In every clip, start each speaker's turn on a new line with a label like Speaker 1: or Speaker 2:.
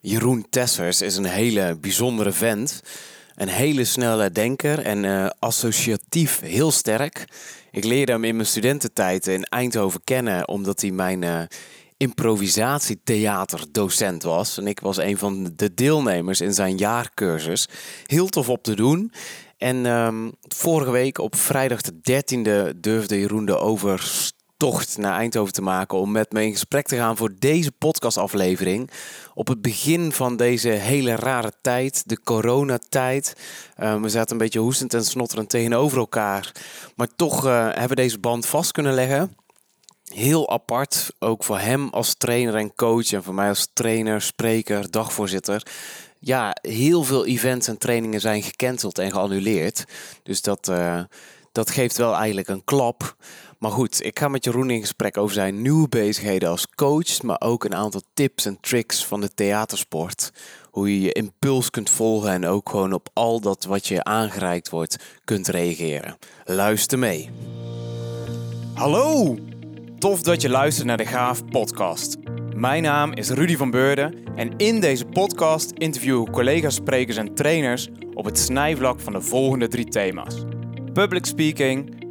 Speaker 1: Jeroen Tessers is een hele bijzondere vent. Een hele snelle denker en uh, associatief heel sterk. Ik leerde hem in mijn studententijd in Eindhoven kennen omdat hij mijn uh, improvisatietheaterdocent was. En ik was een van de deelnemers in zijn jaarcursus. Heel tof op te doen. En um, vorige week op vrijdag de 13e durfde Jeroen de overtocht naar Eindhoven te maken om met me in gesprek te gaan voor deze podcastaflevering. Op het begin van deze hele rare tijd, de coronatijd. Uh, we zaten een beetje hoestend en snotterend tegenover elkaar. Maar toch uh, hebben we deze band vast kunnen leggen. Heel apart, ook voor hem als trainer en coach en voor mij als trainer, spreker, dagvoorzitter ja, heel veel events en trainingen zijn gecanceld en geannuleerd. Dus dat, uh, dat geeft wel eigenlijk een klap. Maar goed, ik ga met Jeroen in gesprek over zijn nieuwe bezigheden als coach, maar ook een aantal tips en tricks van de theatersport. Hoe je je impuls kunt volgen en ook gewoon op al dat wat je aangereikt wordt kunt reageren. Luister mee. Hallo! Tof dat je luistert naar de Gaaf podcast. Mijn naam is Rudy van Beurden en in deze podcast interview ik collega's, sprekers en trainers op het snijvlak van de volgende drie thema's: public speaking,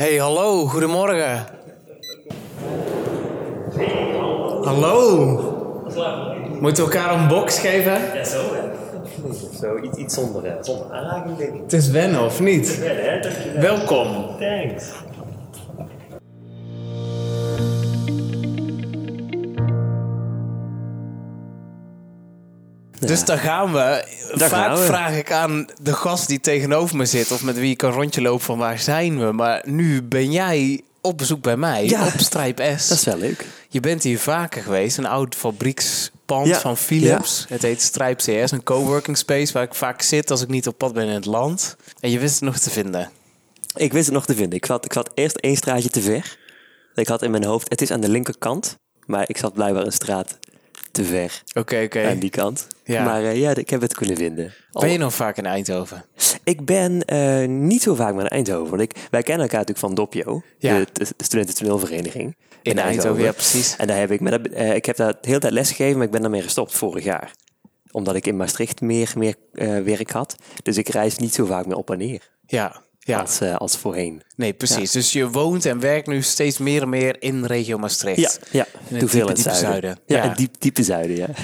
Speaker 1: Hey, hallo, goedemorgen. Hallo. Moeten we elkaar een box geven?
Speaker 2: Ja, zo hè. Zo, iets, iets zonder, zonder aanraking denk ik.
Speaker 1: Het is wennen, of niet?
Speaker 2: Ja, hè? Dankjewel.
Speaker 1: Welkom.
Speaker 2: Thanks.
Speaker 1: Dus daar gaan we.
Speaker 2: Daar
Speaker 1: Vaak
Speaker 2: gaan we.
Speaker 1: vraag ik aan de gast die tegenover me zit of met wie ik een rondje loop van waar zijn we. Maar nu ben jij op bezoek bij mij
Speaker 2: Ja.
Speaker 1: op Strijp S.
Speaker 2: Dat is wel leuk.
Speaker 1: Je bent hier vaker geweest, een oud fabriekspand
Speaker 2: Ja.
Speaker 1: van Philips. Het heet Strijp CS, een coworking space waar ik vaak zit als ik niet op pad ben in het land. En je wist het nog te vinden.
Speaker 2: Ik wist het nog te vinden. Ik zat, ik zat eerst één straatje te ver. Ik had in mijn hoofd, het is aan de linkerkant. Maar ik zat blijkbaar een straat te ver
Speaker 1: Oké, oké.
Speaker 2: aan die kant.
Speaker 1: Ja.
Speaker 2: Maar eh, ja, ik heb het kunnen vinden. Al-
Speaker 1: Ben je nog vaak in Eindhoven?
Speaker 2: Ik ben eh, niet zo vaak meer in Eindhoven. Want ik, wij kennen elkaar natuurlijk van Doppio,
Speaker 1: Ja.
Speaker 2: de, de, de studententoneelvereniging.
Speaker 1: In Eindhoven, ja, precies.
Speaker 2: En daar heb ik, maar dat, eh, ik heb daar de hele tijd les gegeven, maar ik ben daarmee gestopt vorig jaar. Omdat ik in Maastricht meer, meer werk had. Dus ik reis niet zo vaak meer op en neer
Speaker 1: Ja, ja.
Speaker 2: als, eh, als voorheen.
Speaker 1: Nee, precies. Dus je woont en werkt nu steeds meer en meer in regio Maastricht.
Speaker 2: Ja, ja.
Speaker 1: In het diepe,
Speaker 2: het zuiden.
Speaker 1: zuiden.
Speaker 2: Ja,
Speaker 1: Ja.
Speaker 2: het diep, diepe zuiden, ja.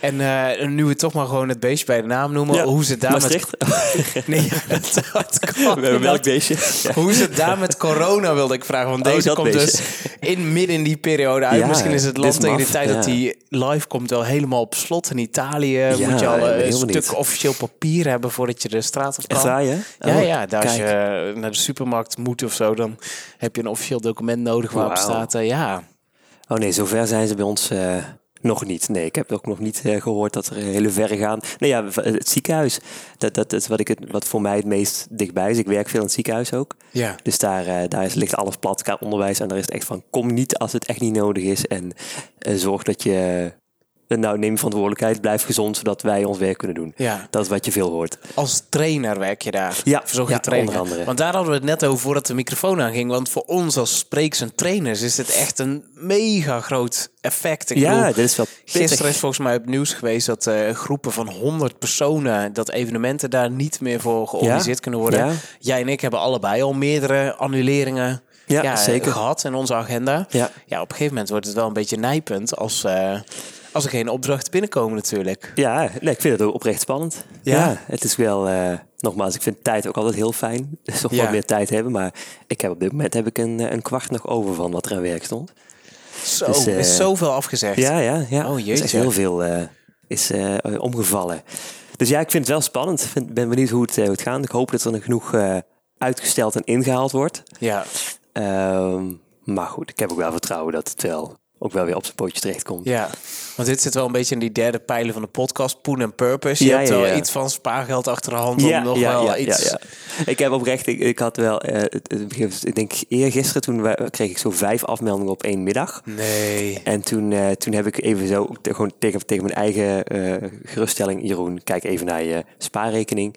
Speaker 1: En eh, nu we toch maar gewoon het beestje bij de naam noemen.
Speaker 2: ja.
Speaker 1: Hoe is het daar
Speaker 2: Maastricht?
Speaker 1: met... Nee,
Speaker 2: We hebben welk beestje?
Speaker 1: Hoe is het daar met corona, wilde ik vragen. Want
Speaker 2: Oh,
Speaker 1: deze komt
Speaker 2: beestje.
Speaker 1: dus in midden in die periode uit. Misschien is het land
Speaker 2: is
Speaker 1: tegen de tijd dat die live komt wel helemaal op slot. In Italië
Speaker 2: Ja,
Speaker 1: moet je al eh, een
Speaker 2: heel
Speaker 1: stuk officieel papier hebben voordat je de straat op kan.
Speaker 2: Echt waar, ja?
Speaker 1: Ja,
Speaker 2: Oh,
Speaker 1: ja, daar
Speaker 2: kijk.
Speaker 1: je naar de supermarkt moet of zo, dan heb je een officieel document nodig waarop
Speaker 2: Wauw.
Speaker 1: staat, eh, ja,
Speaker 2: Oh nee, zover zijn ze bij ons eh, nog niet. Nee, ik heb ook nog niet eh, gehoord dat er hele verre gaan. Nee, ja, het ziekenhuis. Dat, dat is wat, ik het, wat voor mij het meest dichtbij is. Ik werk veel in het ziekenhuis ook.
Speaker 1: ja.
Speaker 2: Dus daar, eh, daar is, ligt alles plat qua onderwijs. En daar is het echt van, kom niet als het echt niet nodig is. En eh, zorg dat je, eh, nou neem verantwoordelijkheid, blijf gezond, zodat wij ons werk kunnen doen.
Speaker 1: ja.
Speaker 2: Dat is wat je veel hoort.
Speaker 1: Als trainer werk je daar.
Speaker 2: Ja,
Speaker 1: Verzorg je
Speaker 2: ja, onder andere.
Speaker 1: Want daar hadden we het net over voordat de microfoon aanging. Want voor ons als sprekers en trainers is dit echt een mega groot effect. Ik
Speaker 2: ja,
Speaker 1: bedoel,
Speaker 2: dit is wel pittig.
Speaker 1: Gisteren is volgens mij op nieuws geweest dat eh, groepen van 100 personen, dat evenementen daar niet meer voor georganiseerd kunnen worden.
Speaker 2: Ja.
Speaker 1: Jij en ik hebben allebei al meerdere annuleringen
Speaker 2: Ja, zeker.
Speaker 1: gehad in onze agenda.
Speaker 2: Ja.
Speaker 1: ja, op een gegeven moment wordt het wel een beetje nijpend als, eh, als er geen opdrachten binnenkomen natuurlijk.
Speaker 2: Ja, nee, ik vind het ook oprecht spannend.
Speaker 1: Ja?
Speaker 2: Ja, het is wel, eh, nogmaals, ik vind tijd ook altijd heel fijn. Dus nog
Speaker 1: Ja.
Speaker 2: wat meer tijd hebben. Maar ik heb op dit moment heb ik een, eh, een kwart nog over van wat er aan werk stond.
Speaker 1: Zo,
Speaker 2: Dus, eh,
Speaker 1: is zoveel afgezegd.
Speaker 2: Ja, ja, ja.
Speaker 1: Oh,
Speaker 2: Er is
Speaker 1: jeetje.
Speaker 2: heel veel eh, is eh, omgevallen. Dus ja, ik vind het wel spannend. Ik ben benieuwd hoe het, eh, hoe het gaat. Ik hoop dat er nog genoeg eh, uitgesteld en ingehaald wordt.
Speaker 1: ja.
Speaker 2: Ehm, maar goed, ik heb ook wel vertrouwen dat het wel ook wel weer op zijn pootje terechtkomt.
Speaker 1: Ja, want dit zit wel een beetje in die derde pijler van de podcast, Poen en Purpose. Je
Speaker 2: Ja,
Speaker 1: hebt
Speaker 2: ja,
Speaker 1: wel
Speaker 2: ja.
Speaker 1: iets van spaargeld achter de hand om nog wel iets...
Speaker 2: Ik heb oprecht, ik, ik had wel, het- het- ik denk eergisteren toen we, kreeg ik zo vijf afmeldingen op één middag.
Speaker 1: Nee.
Speaker 2: En toen, eh, toen heb ik even zo gewoon tegen, tegen mijn eigen eh, geruststelling, Jeroen, kijk even naar je spaarrekening.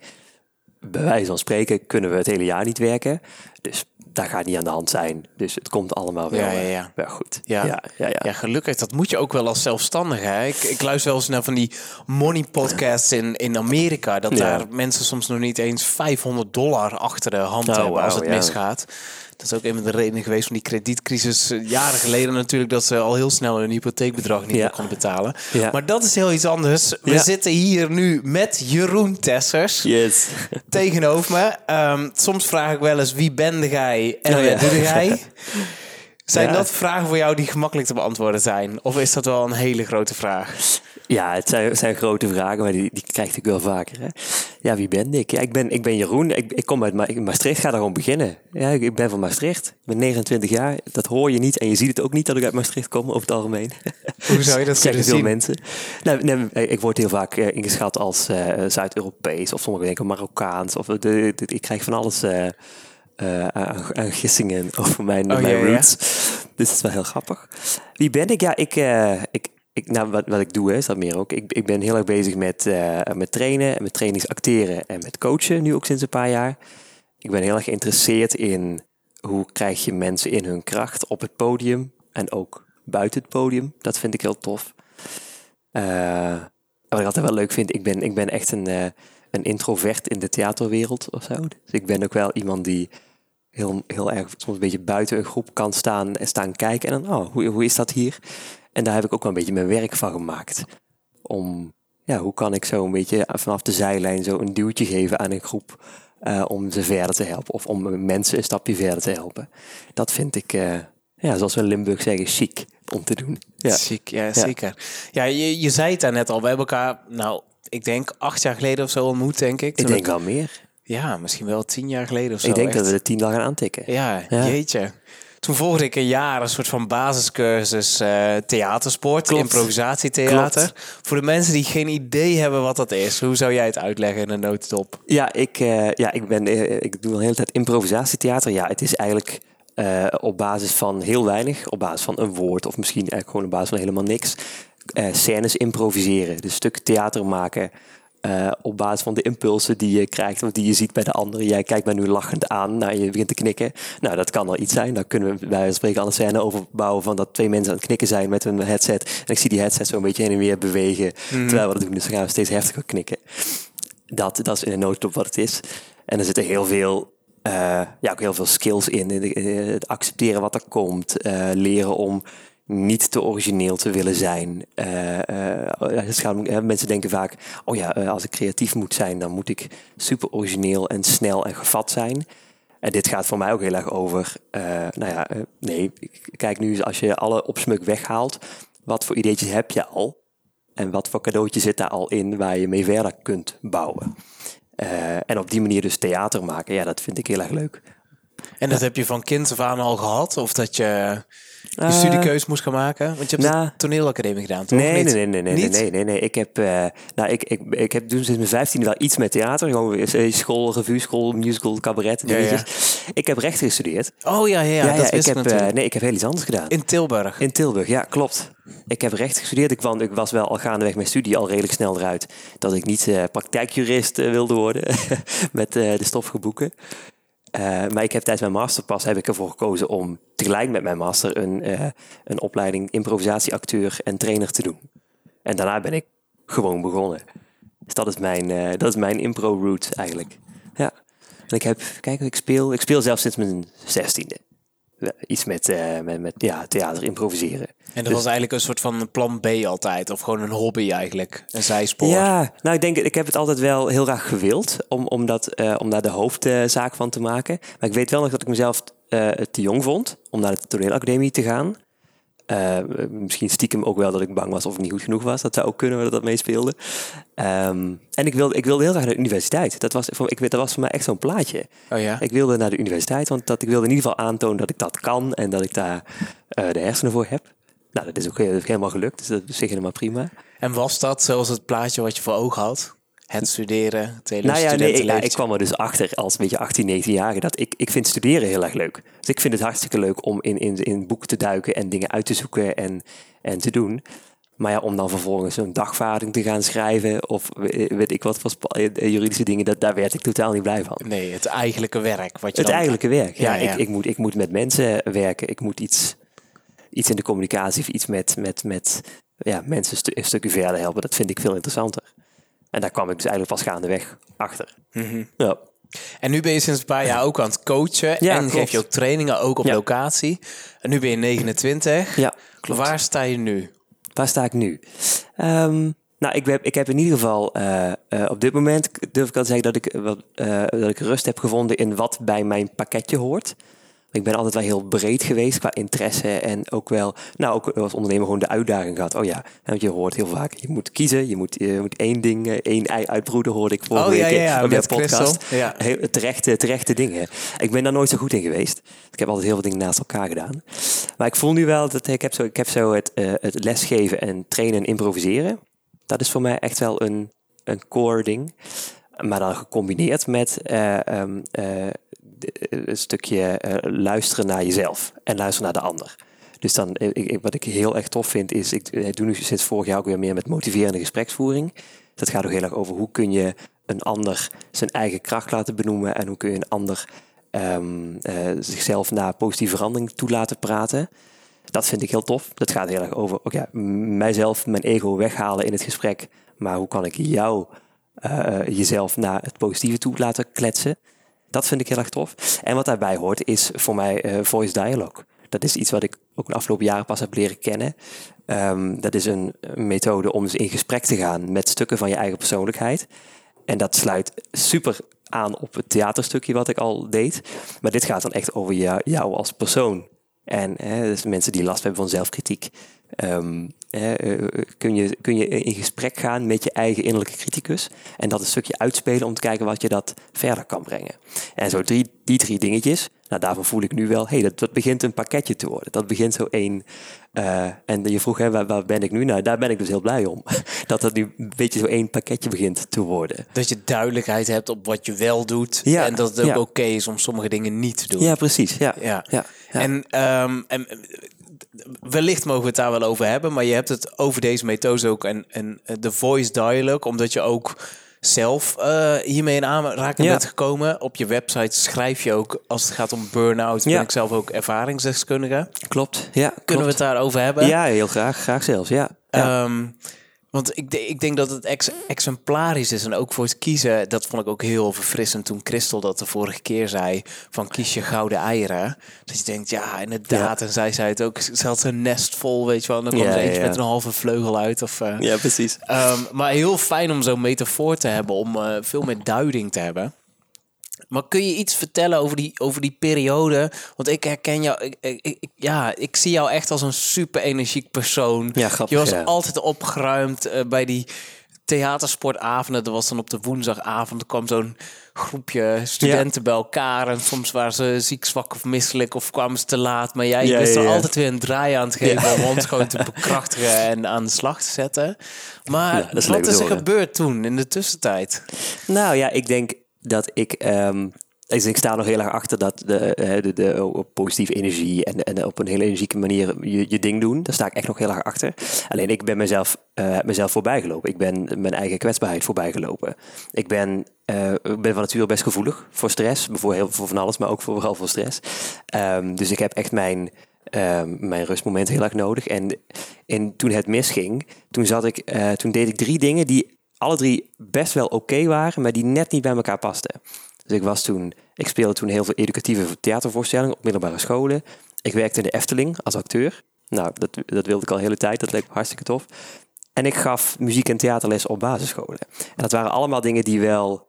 Speaker 2: Bij wijze van spreken kunnen we het hele jaar niet werken. Dus daar gaat niet aan de hand zijn. Dus het komt allemaal wel,
Speaker 1: Ja, ja,
Speaker 2: eh,
Speaker 1: ja.
Speaker 2: wel goed.
Speaker 1: Ja.
Speaker 2: ja, ja.
Speaker 1: gelukkig. Dat moet je ook wel als zelfstandige. Hè? Ik, ik luister wel eens naar van die money podcasts in, in Amerika. Dat daar mensen soms nog niet eens 500 dollar achter de hand
Speaker 2: Oh,
Speaker 1: hebben als het
Speaker 2: ja.
Speaker 1: misgaat. Dat is ook een van de redenen geweest van die kredietcrisis eh, jaren geleden natuurlijk. Dat ze al heel snel hun hypotheekbedrag niet
Speaker 2: Ja.
Speaker 1: meer konden betalen.
Speaker 2: Ja.
Speaker 1: Maar dat is heel iets anders. We
Speaker 2: Ja.
Speaker 1: zitten hier nu met Jeroen Tessers
Speaker 2: Yes.
Speaker 1: tegenover me. Ehm, soms vraag ik wel eens wie ben jij en
Speaker 2: Oh,
Speaker 1: wat
Speaker 2: ja.
Speaker 1: doe jij? Zijn
Speaker 2: Ja.
Speaker 1: dat vragen voor jou die gemakkelijk te beantwoorden zijn? Of is dat wel een hele grote vraag?
Speaker 2: Ja, het zijn, het zijn grote vragen, maar die, die krijg ik wel vaker. Hè? Ja, wie ben ik? Ja, ik, ben, ik ben Jeroen. Ik, ik kom uit Ma Maastricht. Ga daar gewoon beginnen. Ja, ik, ben van Maastricht. Ik ben 29 jaar. Dat hoor je niet. En je ziet het ook niet dat ik uit Maastricht kom, over het algemeen.
Speaker 1: Hoe zou je dat
Speaker 2: zeggen veel
Speaker 1: zien?
Speaker 2: mensen. Nou, nee, ik word heel vaak eh, ingeschat als eh, Zuid-Europees. Of sommigen denken Marokkaans. Of de, de- ik krijg van alles eh, aan, aan gissingen over mijn,
Speaker 1: Oh,
Speaker 2: mijn
Speaker 1: ja, ja.
Speaker 2: roots. Dus dat is wel heel grappig. Wie ben ik? Ja, ik... eh, ik ik, nou, wat, wat ik doe hè, is dat meer ook. Ik, ik ben heel erg bezig met, eh, met trainen, en met trainings acteren en met coachen, nu ook sinds een paar jaar. Ik ben heel erg geïnteresseerd in hoe krijg je mensen in hun kracht op het podium en ook buiten het podium. Dat vind ik heel tof. Wat ik altijd wel leuk vind, ik ben, ik ben echt een, een introvert in de theaterwereld of zo. Dus ik ben ook wel iemand die heel, heel erg soms een beetje buiten een groep kan staan en staan kijken. En dan, oh, hoe, hoe is dat hier? En daar heb ik ook wel een beetje mijn werk van gemaakt. Om, ja, hoe kan ik zo een beetje vanaf de zijlijn zo een duwtje geven aan een groep eh, om ze verder te helpen. Of om mensen een stapje verder te helpen. Dat vind ik, eh, ja, zoals we in Limburg zeggen, chic om te doen. Ja.
Speaker 1: Ziek, ja, zeker. Ja, je, je zei het daar net al. We hebben elkaar, nou, ik denk acht jaar geleden of zo ontmoet, denk ik.
Speaker 2: Ik denk wel meer.
Speaker 1: Ja, misschien wel tien jaar geleden of zo.
Speaker 2: ik denk
Speaker 1: echt.
Speaker 2: dat we de tien dagen aantikken.
Speaker 1: Ja,
Speaker 2: Ja.
Speaker 1: jeetje. Toen volgde ik een jaar een soort van basiscursus eh, theatersport,
Speaker 2: Klopt.
Speaker 1: improvisatietheater. Voor de mensen die geen idee hebben wat dat is, hoe zou jij het uitleggen in een notendop?
Speaker 2: Ja, ik, eh, ja, ik, ben, eh, ik doe al de hele tijd improvisatietheater. Ja, het is eigenlijk op basis van heel weinig, op basis van een woord of misschien eigenlijk gewoon op basis van helemaal niks. Eh scènes improviseren, dus stukken theater maken eh, op basis van de impulsen die je krijgt of die je ziet bij de anderen. Jij kijkt mij nu lachend aan, nou, je begint te knikken. Nou, dat kan al iets zijn. Dan kunnen we bij spreken al een scène overbouwen van dat twee mensen aan het knikken zijn met een headset. En ik zie die headset zo een beetje heen en weer bewegen terwijl we dat doen. Dus dan gaan we steeds heftiger knikken. Dat, dat is in een notendop wat het is. En er zitten heel veel, eh, ja, ook heel veel skills in. Het accepteren wat er komt. leren om niet te origineel te willen zijn. Eh, eh, eh, mensen denken vaak, oh ja, als ik creatief moet zijn, dan moet ik super origineel en snel en gevat zijn. En dit gaat voor mij ook heel erg over, nou ja, nee, kijk nu eens als je alle opsmuk weghaalt, wat voor ideetjes heb je al? En wat voor cadeautje zit daar al in waar je mee verder kunt bouwen? En op die manier dus theater maken, ja, dat vind ik heel erg leuk.
Speaker 1: En dat heb je van kind af aan al gehad? Of dat je je
Speaker 2: Eh,
Speaker 1: studiekeus moest gaan maken? Want je hebt
Speaker 2: nou,
Speaker 1: de toneelacademie gedaan, toch?
Speaker 2: Nee, nee, nee, nee, nee, nee, nee. Ik heb, eh, nou, ik, ik, ik heb toen sinds mijn vijftiende wel iets met theater. Gewoon eh, school, revue, school, musical, cabaret. Ik heb rechten gestudeerd.
Speaker 1: Oh ja, ja, ja, dat
Speaker 2: ik heb, eh, nee, ik heb heel iets anders gedaan.
Speaker 1: In Tilburg.
Speaker 2: In Tilburg, ja, klopt. Ik heb recht gestudeerd. Ik, kwam, ik was wel al gaandeweg mijn studie al redelijk snel eruit dat ik niet eh, praktijkjurist eh, wilde worden met eh, de stoffige boeken. Eh, maar ik heb tijdens mijn masterpas heb ik ervoor gekozen om tegelijk met mijn master een, eh, een opleiding improvisatieacteur en trainer te doen. En daarna ben ik gewoon begonnen. Dus dat is mijn, eh, dat is mijn impro route eigenlijk. Ja. En ik heb, kijk, ik speel, ik speel zelfs sinds mijn zestiende. Ja, Iets met, eh, met, met ja, theater improviseren.
Speaker 1: En dat
Speaker 2: Dus-
Speaker 1: was eigenlijk een soort van plan B altijd. Of gewoon een hobby eigenlijk. Een zijspoor.
Speaker 2: Ja, nou ik denk, ik heb het altijd wel heel graag gewild om, om, dat, eh, om daar de hoofdzaak van te maken. Maar ik weet wel nog dat ik mezelf eh, te jong vond om naar de toneelacademie te gaan. Eh, misschien stiekem ook wel dat ik bang was of ik niet goed genoeg was. Dat zou ook kunnen dat dat meespeelde. Ehm, en ik wilde, ik wilde heel graag naar de universiteit. Dat was, voor, ik, weet- dat was voor mij echt zo'n plaatje.
Speaker 1: Oh ja?
Speaker 2: Ik wilde naar de universiteit, want dat, ik wilde in ieder geval aantonen dat ik dat kan en dat ik daar eh, de hersenen voor heb. Nou, dat is ook he- helemaal gelukt, dus dat is zich helemaal prima.
Speaker 1: En was dat zoals het plaatje wat je voor ogen had? Het studeren, het hele
Speaker 2: Nou ja, nee, ik, kwam er dus achter als beetje 18, 19-jarige dat ik, ik vind studeren heel erg leuk. Dus ik vind het hartstikke leuk om in, in, in boeken te duiken en dingen uit te zoeken en, en te doen. Maar ja, om dan vervolgens een dagvaarding te gaan schrijven of we- weet ik wat voor spa- eh, juridische dingen, dat, daar werd ik totaal niet blij van.
Speaker 1: Nee, het eigenlijke werk. Wat je
Speaker 2: Het
Speaker 1: dan...
Speaker 2: eigenlijke werk. Ja,
Speaker 1: Ja, ja.
Speaker 2: Ik, ik, moet, ik moet met mensen werken. Ik moet iets, iets in de communicatie of iets met, met, met ja, mensen een stukje verder helpen. Dat vind ik veel interessanter. En daar kwam ik dus eigenlijk pas gaandeweg achter.
Speaker 1: Mhm.
Speaker 2: Ja.
Speaker 1: En nu ben je sinds een paar jaar ook aan het coachen.
Speaker 2: Ja,
Speaker 1: en
Speaker 2: klopt.
Speaker 1: geef je ook trainingen, ook op
Speaker 2: Ja.
Speaker 1: locatie. En nu ben je 29.
Speaker 2: ja, klopt.
Speaker 1: Waar sta je nu?
Speaker 2: Waar sta ik nu? Ehm, nou, ik heb, ik heb in ieder geval eh, eh, op dit moment durf ik al te zeggen dat ik, eh, dat ik rust heb gevonden in wat bij mijn pakketje hoort. Ik ben altijd wel heel breed geweest qua interesse en ook wel, nou ook als ondernemer gewoon de uitdaging gehad. Oh ja, want je hoort heel vaak, je moet kiezen, je moet, je moet één ding, eh, één ei uitbroeden, hoorde ik vorige
Speaker 1: Oh, ja,
Speaker 2: week
Speaker 1: ja, ja,
Speaker 2: op jouw podcast.
Speaker 1: Ja.
Speaker 2: Heel, terechte, terechte dingen. Ik ben daar nooit zo goed in geweest. Ik heb altijd heel veel dingen naast elkaar gedaan. Maar ik voel nu wel dat ik heb zo, ik heb zo het, eh, het lesgeven en trainen en improviseren. Dat is voor mij echt wel een, een core ding. Maar dan gecombineerd met eh, ehm, eh, een stukje eh, luisteren naar jezelf en luisteren naar de ander. Dus dan, eh, ik, wat ik heel erg tof vind, is, ik eh, doe nu sinds vorig jaar ook weer meer met motiverende gespreksvoering. Dat gaat ook heel erg over hoe kun je een ander zijn eigen kracht laten benoemen en hoe kun je een ander ehm, eh, zichzelf naar positieve verandering toe laten praten. Dat vind ik heel tof. Dat gaat heel erg over oké, mijzelf, mijn ego weghalen in het gesprek. Maar hoe kan ik jou, eh, jezelf naar het positieve toe laten kletsen? Dat vind ik heel erg tof. En wat daarbij hoort is voor mij eh, voice dialogue. Dat is iets wat ik ook de afgelopen jaren pas heb leren kennen. Ehm, dat is een, methode om dus in gesprek te gaan met stukken van je eigen persoonlijkheid. En dat sluit super aan op het theaterstukje wat ik al deed. Maar dit gaat dan echt over jou, als persoon. En hè, dus mensen die last hebben van zelfkritiek. Ehm, hè, eh, kun, je, kun je in gesprek gaan met je eigen innerlijke criticus. En dat een stukje uitspelen om te kijken wat je dat verder kan brengen. En zo drie, die drie dingetjes. Nou, daarvan voel ik nu wel, hey, dat, dat begint een pakketje te worden. Dat begint zo één. eh, en je vroeg, hè, waar, waar ben ik nu? Nou, daar ben ik dus heel blij om. Dat dat nu een beetje zo één pakketje begint te worden.
Speaker 1: Dat je duidelijkheid hebt op wat je wel doet.
Speaker 2: Ja,
Speaker 1: en dat het ook
Speaker 2: ja.
Speaker 1: oké is om sommige dingen niet te doen.
Speaker 2: Ja, precies. Ja.
Speaker 1: Ja.
Speaker 2: Ja.
Speaker 1: En, ehm, en eh, wellicht mogen we het daar wel over hebben, maar je hebt het over deze methode ook en, en eh, de voice dialogue, omdat je ook zelf eh, hiermee in aanraking
Speaker 2: Ja.
Speaker 1: bent gekomen. Op je website schrijf je ook, als het gaat om burn-out, ben
Speaker 2: Ja.
Speaker 1: ik zelf ook ervaringsdeskundige.
Speaker 2: Klopt. Ja,
Speaker 1: Kunnen we het daarover hebben?
Speaker 2: Ja, heel graag. Graag zelfs. Ja. ja.
Speaker 1: Ehm, want ik, ik denk dat het ex exemplarisch is. En ook voor het kiezen, dat vond ik ook heel verfrissend toen Christel dat de vorige keer zei. Van kies je gouden eieren. Dat je denkt, ja, inderdaad. En zij zei het ook, ze had een nest vol, weet je wel. En dan kwam
Speaker 2: Ja,
Speaker 1: er eentje
Speaker 2: ja.
Speaker 1: met een halve vleugel uit. Of, eh,
Speaker 2: ja, precies.
Speaker 1: Ehm, maar heel fijn om zo'n metafoor te hebben, om eh, veel meer duiding te hebben. Maar kun je iets vertellen over die, over die periode? Want ik herken jou, ik, ik, ik- ja, ik zie jou echt als een super energiek persoon.
Speaker 2: Ja, grappig,
Speaker 1: Je was
Speaker 2: ja.
Speaker 1: altijd opgeruimd eh, bij die theatersportavonden. Dat was dan op de woensdagavond. Er kwam zo'n groepje studenten bij elkaar. En soms waren ze ziek, zwak of misselijk of kwamen ze te laat. Maar jij
Speaker 2: Ja,
Speaker 1: wist er altijd weer een draai aan te geven om ons gewoon te bekrachtigen en aan de slag te zetten. Maar wat is er gebeurd toen in de tussentijd?
Speaker 2: Nou ja, ik denk dat ik. ehm, dus ik sta nog heel erg achter dat de, eh, de, op positieve energie en, en op een hele energieke manier je, je ding doen. Daar sta ik echt nog heel erg achter. Alleen ik ben mezelf, eh mezelf voorbijgelopen. Ik ben mijn eigen kwetsbaarheid voorbijgelopen. Ik ben, eh, ik ben van nature best gevoelig voor stress. Voor, heel, voor van alles, maar ook voor, vooral voor stress. Ehm, dus ik heb echt mijn, ehm, mijn rustmoment heel erg nodig. En, en toen het misging, toen, zat ik, eh, toen deed ik drie dingen die alle drie best wel oké waren, maar die net niet bij elkaar pasten. Dus ik was toen, ik speelde toen heel veel educatieve theatervoorstellingen op middelbare scholen. Ik werkte in de Efteling als acteur. Nou, dat, dat wilde ik al hele tijd, dat leek me hartstikke tof. En ik gaf muziek- en theaterles op basisscholen. En dat waren allemaal dingen die wel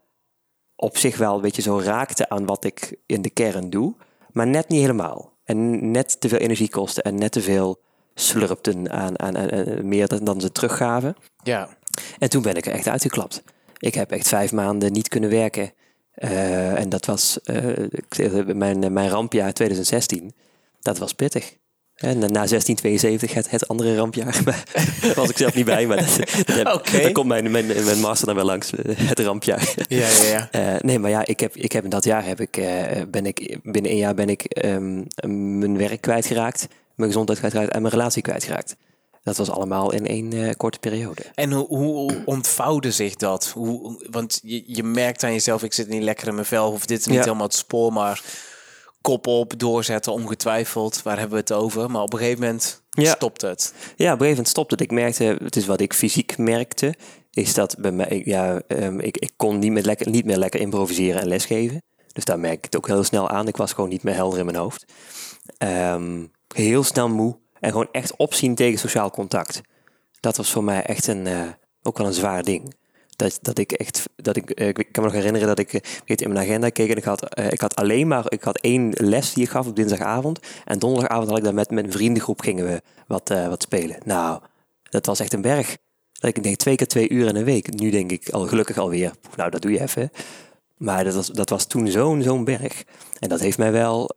Speaker 2: op zich wel een beetje zo raakten aan wat ik in de kern doe, maar net niet helemaal. En net te veel energie kosten en net te veel slurpten aan, aan, aan, aan meer dan ze teruggaven.
Speaker 1: Ja,
Speaker 2: En toen ben ik er echt uitgeklapt. Ik heb echt vijf maanden niet kunnen werken. Eh, en dat was eh, mijn, mijn rampjaar 2016. Dat was pittig. En na 1672 het, het andere rampjaar. Daar was ik zelf niet bij, maar dat, heb- komt mijn, mijn, mijn master dan wel langs. Het rampjaar.
Speaker 1: Ja, ja, ja.
Speaker 2: Eh, nee, maar ja, ik heb, ik heb in dat jaar heb ik, ben ik binnen één jaar ben ik ehm, mijn werk kwijtgeraakt, mijn gezondheid kwijtgeraakt en mijn relatie kwijtgeraakt. Dat was allemaal in één eh, korte periode.
Speaker 1: En hoe, hoe ontvouwde zich dat? Hoe, want je, je merkt aan jezelf, ik zit niet lekker in mijn vel, of dit is niet
Speaker 2: Ja.
Speaker 1: helemaal het spoor, maar kop op, doorzetten, ongetwijfeld. Waar hebben we het over? Maar op een gegeven moment
Speaker 2: Ja.
Speaker 1: stopt het.
Speaker 2: Ja, op een gegeven moment stopte het. Ik merkte, het is wat ik fysiek merkte, is dat bij mij, ik- ja, ehm, ik, ik kon niet meer, lekker, niet meer lekker improviseren en lesgeven. Dus daar merk ik het ook heel snel aan. Ik was gewoon niet meer helder in mijn hoofd. Ehm, heel snel moe en gewoon echt opzien tegen sociaal contact. Dat was voor mij echt een, eh, ook wel een zwaar ding. Dat, dat ik echt, dat ik, eh, ik kan me nog herinneren dat ik eh, weet, in mijn agenda keek en ik had, ik had alleen maar, ik had één les die ik gaf op dinsdagavond. En donderdagavond had ik daar met, met een vriendengroep gingen we wat, wat spelen. Nou, dat was echt een berg. Dat ik denk twee keer twee uur in een week. Nu denk ik al gelukkig alweer, nou dat doe je even. Maar dat was, dat was toen zo'n zo'n berg. En dat heeft mij wel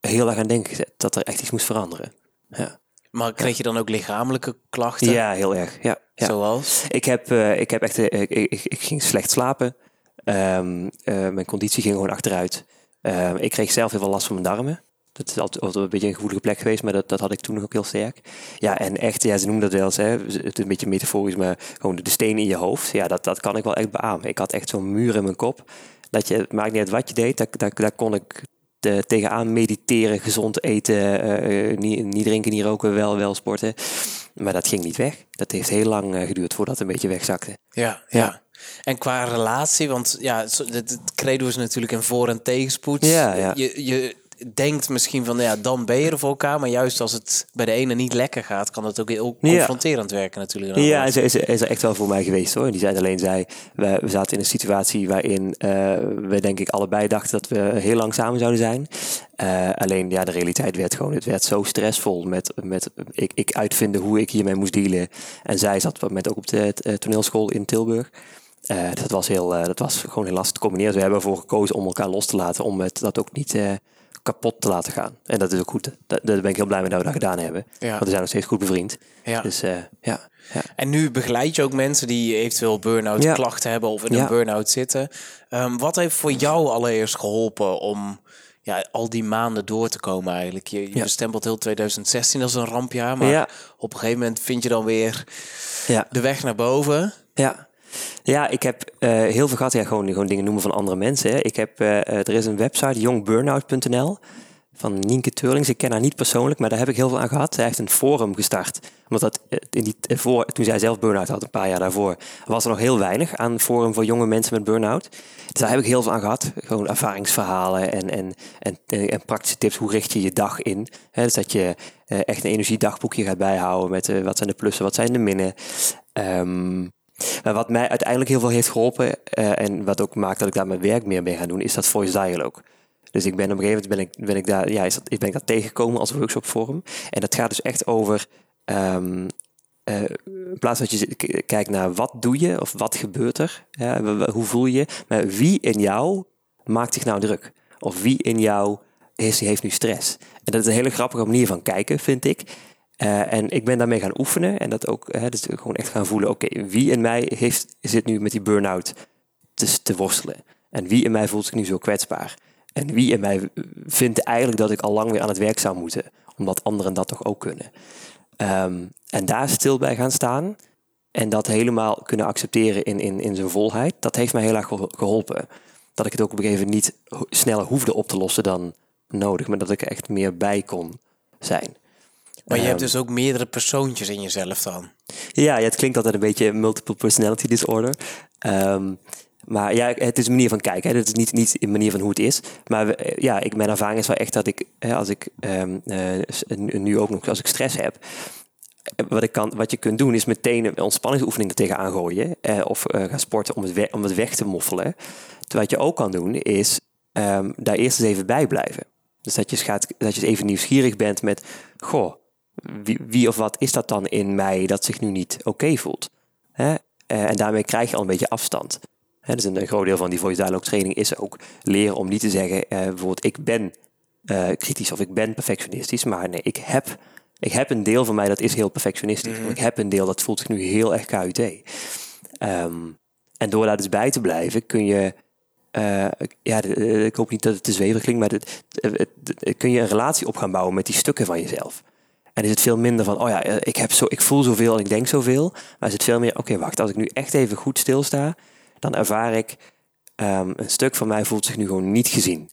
Speaker 2: heel erg aan denken gezet. Dat er echt iets moest veranderen. Ja,
Speaker 1: Maar kreeg je dan ook lichamelijke klachten?
Speaker 2: ja heel erg. Ja, ja.
Speaker 1: Zoals?
Speaker 2: Ik heb, eh, ik heb echt, eh, ik, ik, ik ging slecht slapen. Ehm, eh, mijn conditie ging gewoon achteruit. Ehm, ik kreeg zelf heel veel last van mijn darmen. Dat is altijd, altijd een beetje een gevoelige plek geweest, maar dat, dat had ik toen nog ook heel sterk. Ja, en echt, ja, ze noemen dat wel eens, hè, het is een beetje metaforisch, maar gewoon de steen in je hoofd. Ja, dat, dat kan ik wel echt beamen. Ik had echt zo'n muur in mijn kop. Dat je, het maakt niet uit wat je deed, daar, daar, daar kon ik eh, tegenaan mediteren, gezond eten, eh, niet, niet drinken, niet roken, wel, wel sporten. Maar dat ging niet weg. Dat heeft heel lang eh, geduurd voordat het een beetje wegzakte.
Speaker 1: Ja, ja. En qua relatie, want ja, het credo is natuurlijk een voor- en tegenspoed.
Speaker 2: Ja, ja.
Speaker 1: Je, je denkt misschien van, ja, dan ben je er voor elkaar. Maar juist als het bij de ene niet lekker gaat, kan het ook heel
Speaker 2: Ja.
Speaker 1: confronterend werken natuurlijk.
Speaker 2: Ja, en ze is, is er echt wel voor mij geweest hoor. Die zei alleen, zij, we, we zaten in een situatie waarin eh, we denk ik allebei dachten dat we heel lang samen zouden zijn. Eh, alleen ja, de realiteit werd gewoon, het werd zo stressvol met, met ik, ik uitvinden hoe ik hiermee moest dealen. En zij zat op dat moment ook op de eh, toneelschool in Tilburg. Dat, was heel, dat was gewoon heel lastig te combineren. Dus we hebben ervoor gekozen om elkaar los te laten, om het, dat ook niet eh, kapot te laten gaan. En dat is ook goed. Daar, ben ik heel blij mee dat we dat gedaan hebben.
Speaker 1: Ja.
Speaker 2: Want we zijn nog steeds goed bevriend.
Speaker 1: Ja.
Speaker 2: Dus eh, ja, ja.
Speaker 1: En nu begeleid je ook mensen die eventueel burn-out
Speaker 2: Ja.
Speaker 1: klachten hebben of in een burn-out zitten. Ehm, wat heeft voor jou allereerst geholpen om ja, al die maanden door te komen eigenlijk? Je, je bestempelt heel 2016 als een rampjaar, maar op een gegeven moment vind je dan weer
Speaker 2: ja.
Speaker 1: de weg naar boven.
Speaker 2: Ja. Ja, ik heb eh, heel veel gehad. Ja, gewoon, gewoon dingen noemen van andere mensen. Hè. Ik heb, eh, eh, er is een website, youngburnout.nl, van Nienke Teurlings. Ik ken haar niet persoonlijk, maar daar heb ik heel veel aan gehad. Zij heeft een forum gestart. Omdat dat, in die, voor, toen zij zelf burn-out had, een paar jaar daarvoor, was er nog heel weinig aan forum voor jonge mensen met burn-out. Dus daar heb ik heel veel aan gehad. Gewoon ervaringsverhalen en, en, en, en praktische tips. Hoe richt je je dag in? Hè, dus dat je echt een energiedagboekje gaat bijhouden met wat zijn de plussen, wat zijn de minnen. Ehm, maar wat mij uiteindelijk heel veel heeft geholpen eh, en wat ook maakt dat ik daar mijn werk meer mee ga doen, is dat voice dialogue. Dus ik ben op een gegeven moment ben ik, ben ik daar, ja, is dat, ben ik tegengekomen als workshopvorm. En dat gaat dus echt over, ehm, eh, in plaats dat je kijkt naar wat doe je of wat gebeurt er, ja, hoe voel je, maar wie in jou maakt zich nou druk? Of wie in jou heeft nu stress? En dat is een hele grappige manier van kijken, vind ik. Eh, en ik ben daarmee gaan oefenen en dat ook, hè, dus gewoon echt gaan voelen, oké, wie in mij heeft, zit nu met die burn-out te, te worstelen? En wie in mij voelt zich nu zo kwetsbaar? En wie in mij vindt eigenlijk dat ik al lang weer aan het werk zou moeten, omdat anderen dat toch ook kunnen? Ehm, en daar stil bij gaan staan en dat helemaal kunnen accepteren in, in, in zijn volheid, dat heeft mij heel erg gehol- geholpen. Dat ik het ook op een gegeven moment niet sneller hoefde op te lossen dan nodig, maar dat ik er echt meer bij kon zijn.
Speaker 1: Maar je hebt
Speaker 2: Ehm,
Speaker 1: dus ook meerdere persoontjes in jezelf dan.
Speaker 2: Ja, ja, het klinkt altijd een beetje multiple personality disorder. Ehm, maar ja, het is een manier van kijken. Hè. Het is niet, niet een manier van hoe het is. Maar we- eh, ja, ik, mijn ervaring is wel echt dat ik, hè, als ik s- nu ook nog, als ik stress heb, eh, wat, ik kan, wat je kunt doen is meteen een ontspanningsoefening er tegenaan gooien. Eh, of eh, gaan sporten om het, we- om het weg te moffelen. Terwijl wat je ook kan doen is daar eerst eens even bij blijven. Dus dat je, eens gaat, dat je eens even nieuwsgierig bent met, goh, wie, wie of wat is dat dan in mij dat zich nu niet oké voelt? Hè? Eh, en daarmee krijg je al een beetje afstand. Hè, dus een, een groot deel van die voice dialogue training is ook leren om niet te zeggen, eh, bijvoorbeeld ik ben eh, kritisch of ik ben perfectionistisch. Maar nee, ik heb, ik heb een deel van mij dat is heel perfectionistisch.
Speaker 1: Mhm.
Speaker 2: Ik heb een deel dat voelt zich nu heel erg KUT. Ehm, en door daar dus bij te blijven kun je... eh, ja, ik hoop niet dat het te zweverig klinkt, maar kun je een relatie op gaan bouwen met die stukken van jezelf. En is het veel minder van, oh ja, eh, ik, heb zo, ik voel zoveel en ik denk zoveel. Maar is het veel meer, oké, wacht, als ik nu echt even goed stilsta, dan ervaar ik, ehm, een stuk van mij voelt zich nu gewoon niet gezien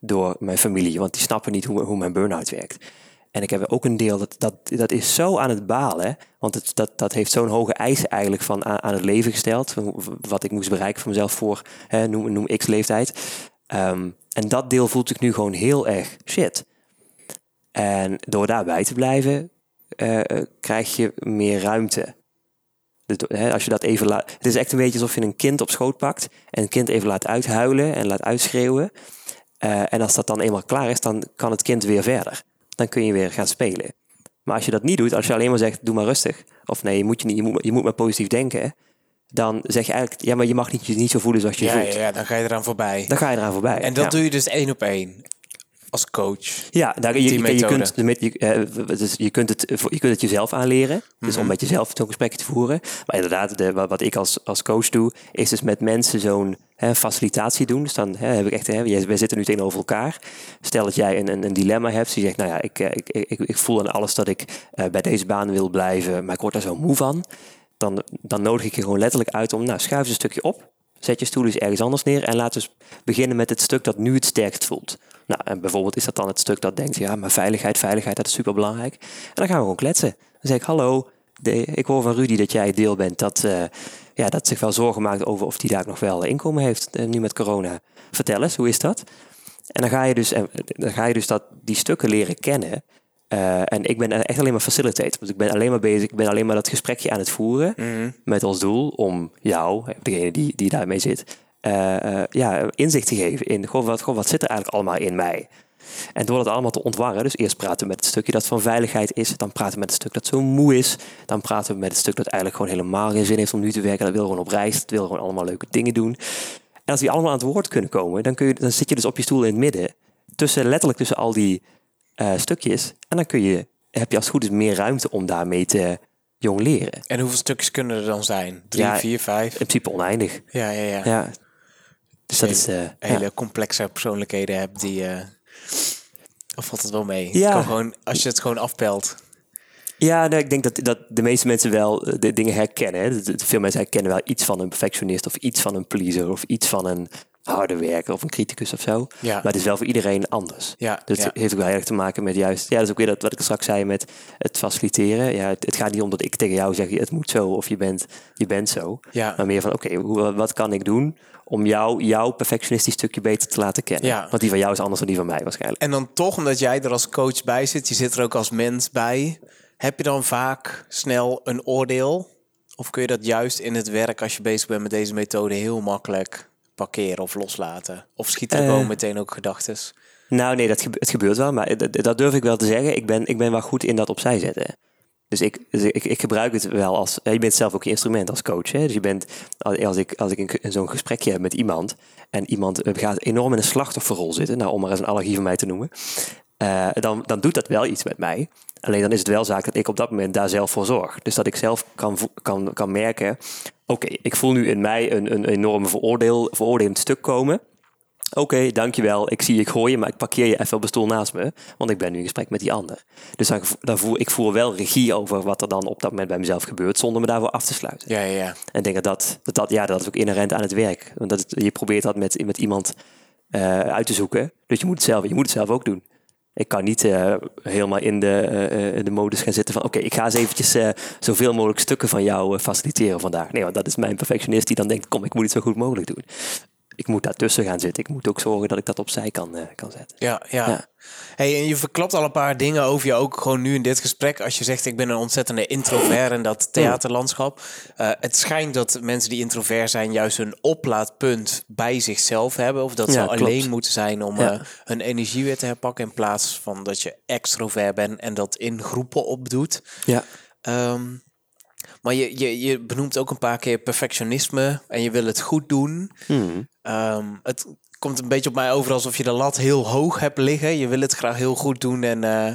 Speaker 2: door mijn familie. Want die snappen niet hoe, hoe mijn burn-out werkt. En ik heb ook een deel, dat, dat, dat is zo aan het balen. Want het, dat, dat heeft zo'n hoge eisen eigenlijk van aan, aan het leven gesteld. Wat ik moest bereiken voor mezelf voor, hè, noem, noem x leeftijd. Ehm, en dat deel voelt zich nu gewoon heel erg shit. En door daarbij te blijven, eh, eh, krijg je meer ruimte. Dus, hè, als je dat even laat. Het is echt een beetje alsof je een kind op schoot pakt. En een kind even laat uithuilen en laat uitschreeuwen. Eh, en als dat dan eenmaal klaar is, dan kan het kind weer verder. Dan kun je weer gaan spelen. Maar als je dat niet doet, als je alleen maar zegt, doe maar rustig. Of nee, je moet, je niet, je moet, je moet maar positief denken. Dan zeg je eigenlijk, ja, maar je mag niet, je niet zo voelen zoals je
Speaker 1: Ja,
Speaker 2: voelt.
Speaker 1: ja, ja, dan ga je eraan voorbij.
Speaker 2: Dan ga je eraan voorbij.
Speaker 1: En dat
Speaker 2: ja.
Speaker 1: doe je dus één op één. Als coach.
Speaker 2: Ja, daar, je,
Speaker 1: Die
Speaker 2: je, je, kunt, je, eh, dus je, kunt het, je kunt het jezelf aanleren. Dus
Speaker 1: Mhm.
Speaker 2: om met jezelf zo'n gesprek te voeren. Maar inderdaad, de, wat, ik als, als coach doe, is dus met mensen zo'n facilitatie doen. Dus dan hè, heb ik echt, hè, wij zitten nu tegenover elkaar. Stel dat jij een, een, een dilemma hebt. Dus je zegt, nou ja, ik, eh, ik, ik, ik voel aan alles dat ik eh, bij deze baan wil blijven. Maar ik word daar zo moe van. Dan, dan nodig ik je gewoon letterlijk uit om, nou, schuif eens een stukje op. Zet je stoel eens ergens anders neer en laten we beginnen met het stuk dat nu het sterkst voelt. Nou, en bijvoorbeeld is dat dan het stuk dat denkt, ja, maar veiligheid, veiligheid, dat is super belangrijk. En dan gaan we gewoon kletsen. Dan zeg ik, hallo, de, ik hoor van Rudy dat jij het deel bent dat, eh, ja, dat zich wel zorgen maakt over of die daar nog wel inkomen heeft, eh, nu met corona. Vertel eens, hoe is dat? En dan ga je dus, en dan ga je dus dat, die stukken leren kennen. Eh, en ik ben echt alleen maar facilitator. Dus ik ben alleen maar bezig, ik ben alleen maar dat gesprekje aan het voeren. Met als doel om jou, degene die, die daarmee zit, eh, eh, ja, inzicht te geven in goh, wat, goh, wat zit er eigenlijk allemaal in mij. En door dat allemaal te ontwarren, dus eerst praten we met het stukje dat van veiligheid is, dan praten we met het stuk dat zo moe is, dan praten we met het stuk dat eigenlijk gewoon helemaal geen zin heeft om nu te werken, dat wil gewoon op reis, dat wil gewoon allemaal leuke dingen doen. En als die allemaal aan het woord kunnen komen, dan, kun je, dan zit je dus op je stoel in het midden, tussen, letterlijk tussen al die eh, stukjes, en dan kun je, heb je als het goed is meer ruimte om daarmee te jong leren. In
Speaker 1: En hoeveel stukjes kunnen er dan zijn? Drie,
Speaker 2: Ja,
Speaker 1: vier, vijf?
Speaker 2: principe oneindig.
Speaker 1: Ja, ja, ja.
Speaker 2: Ja. Dus dat is... ja.
Speaker 1: Hele complexe persoonlijkheden hebt die... eh, of valt het wel mee?
Speaker 2: Ja.
Speaker 1: kan gewoon, als je het gewoon afpelt.
Speaker 2: Ja, nee, ik denk dat, dat de meeste mensen wel de dingen herkennen. Hè. Veel mensen herkennen wel iets van een perfectionist of iets van een pleaser of iets van een harde werker of een criticus of zo.
Speaker 1: Ja.
Speaker 2: Maar het is wel voor iedereen anders.
Speaker 1: Ja,
Speaker 2: Dus
Speaker 1: ja.
Speaker 2: het heeft ook wel heel erg te maken met juist, ja, dat is ook weer dat wat ik straks zei met het faciliteren. Ja, het, het gaat niet om dat ik tegen jou zeg, het moet zo of je bent, je bent zo.
Speaker 1: Ja.
Speaker 2: Maar meer van, oké, wat kan ik doen om jou, jouw perfectionistisch stukje beter te laten kennen?
Speaker 1: Ja.
Speaker 2: Want die van jou is anders dan die van mij waarschijnlijk.
Speaker 1: En dan toch, omdat jij er als coach bij zit, je zit er ook als mens bij, heb je dan vaak snel een oordeel? Of kun je dat juist in het werk, als je bezig bent met deze methode, heel makkelijk parkeren of loslaten? Of schieten er
Speaker 2: Eh.
Speaker 1: gewoon meteen ook gedachten?
Speaker 2: Nou, nee, dat gebe- het gebeurt wel, maar dat, dat durf ik wel te zeggen. Ik ben, ik ben wel goed in dat opzij zetten. Dus ik, dus ik, ik gebruik het wel als. Je bent zelf ook je instrument als coach. Hè? Dus je bent, als ik, als ik een- zo'n gesprekje heb met iemand. en iemand eh, gaat enorm in een slachtofferrol zitten. Nou, om maar eens een allergie van mij te noemen. eh, dan, dan doet dat wel iets met mij. Alleen dan is het wel zaak dat ik op dat moment daar zelf voor zorg. Dus dat ik zelf kan, kan, kan merken. Oké, ik voel nu in mij een, een enorme veroordeel, veroordelend stuk komen. Oké, dankjewel. Ik zie je gooien, maar ik parkeer je even op de stoel naast me. Want ik ben nu in gesprek met die ander. Dus dan, dan voer, ik voer wel regie over wat er dan op dat moment bij mezelf gebeurt. Zonder me daarvoor af te sluiten.
Speaker 1: Ja, ja, ja.
Speaker 2: En ik denk dat dat, dat, dat, ja, dat is ook inherent aan het werk. Want dat, het- je probeert dat met, met iemand eh, uit te zoeken. Dus je moet het zelf, je moet het zelf ook doen. Ik kan niet eh, helemaal in de, eh, eh, de modus gaan zitten van... oké, ik ga eens eventjes zoveel mogelijk stukken van jou faciliteren vandaag. Nee, want dat is mijn perfectionist die dan denkt... kom, ik moet het zo goed mogelijk doen. Ik moet daartussen gaan zitten. Ik moet ook zorgen dat ik dat opzij kan, eh, kan zetten.
Speaker 1: Ja, ja.
Speaker 2: Ja.
Speaker 1: Hey, en je verklapt al een paar dingen over je ook gewoon nu in dit gesprek. Als je zegt, ik ben een ontzettende introvert in dat theaterlandschap. Eh, het schijnt dat mensen die introvert zijn juist een oplaadpunt bij zichzelf hebben. Of dat ze
Speaker 2: Ja, klopt.
Speaker 1: alleen moeten zijn om
Speaker 2: Ja.
Speaker 1: eh, hun energie weer te herpakken. In plaats van dat je extrovert bent en dat in groepen opdoet.
Speaker 2: Ja.
Speaker 1: Ehm, maar je, je, je benoemt ook een paar keer perfectionisme en je wil het goed doen.
Speaker 2: Hmm.
Speaker 1: Ehm, het komt een beetje op mij over alsof je de lat heel hoog hebt liggen. Je wil het graag heel goed doen en eh,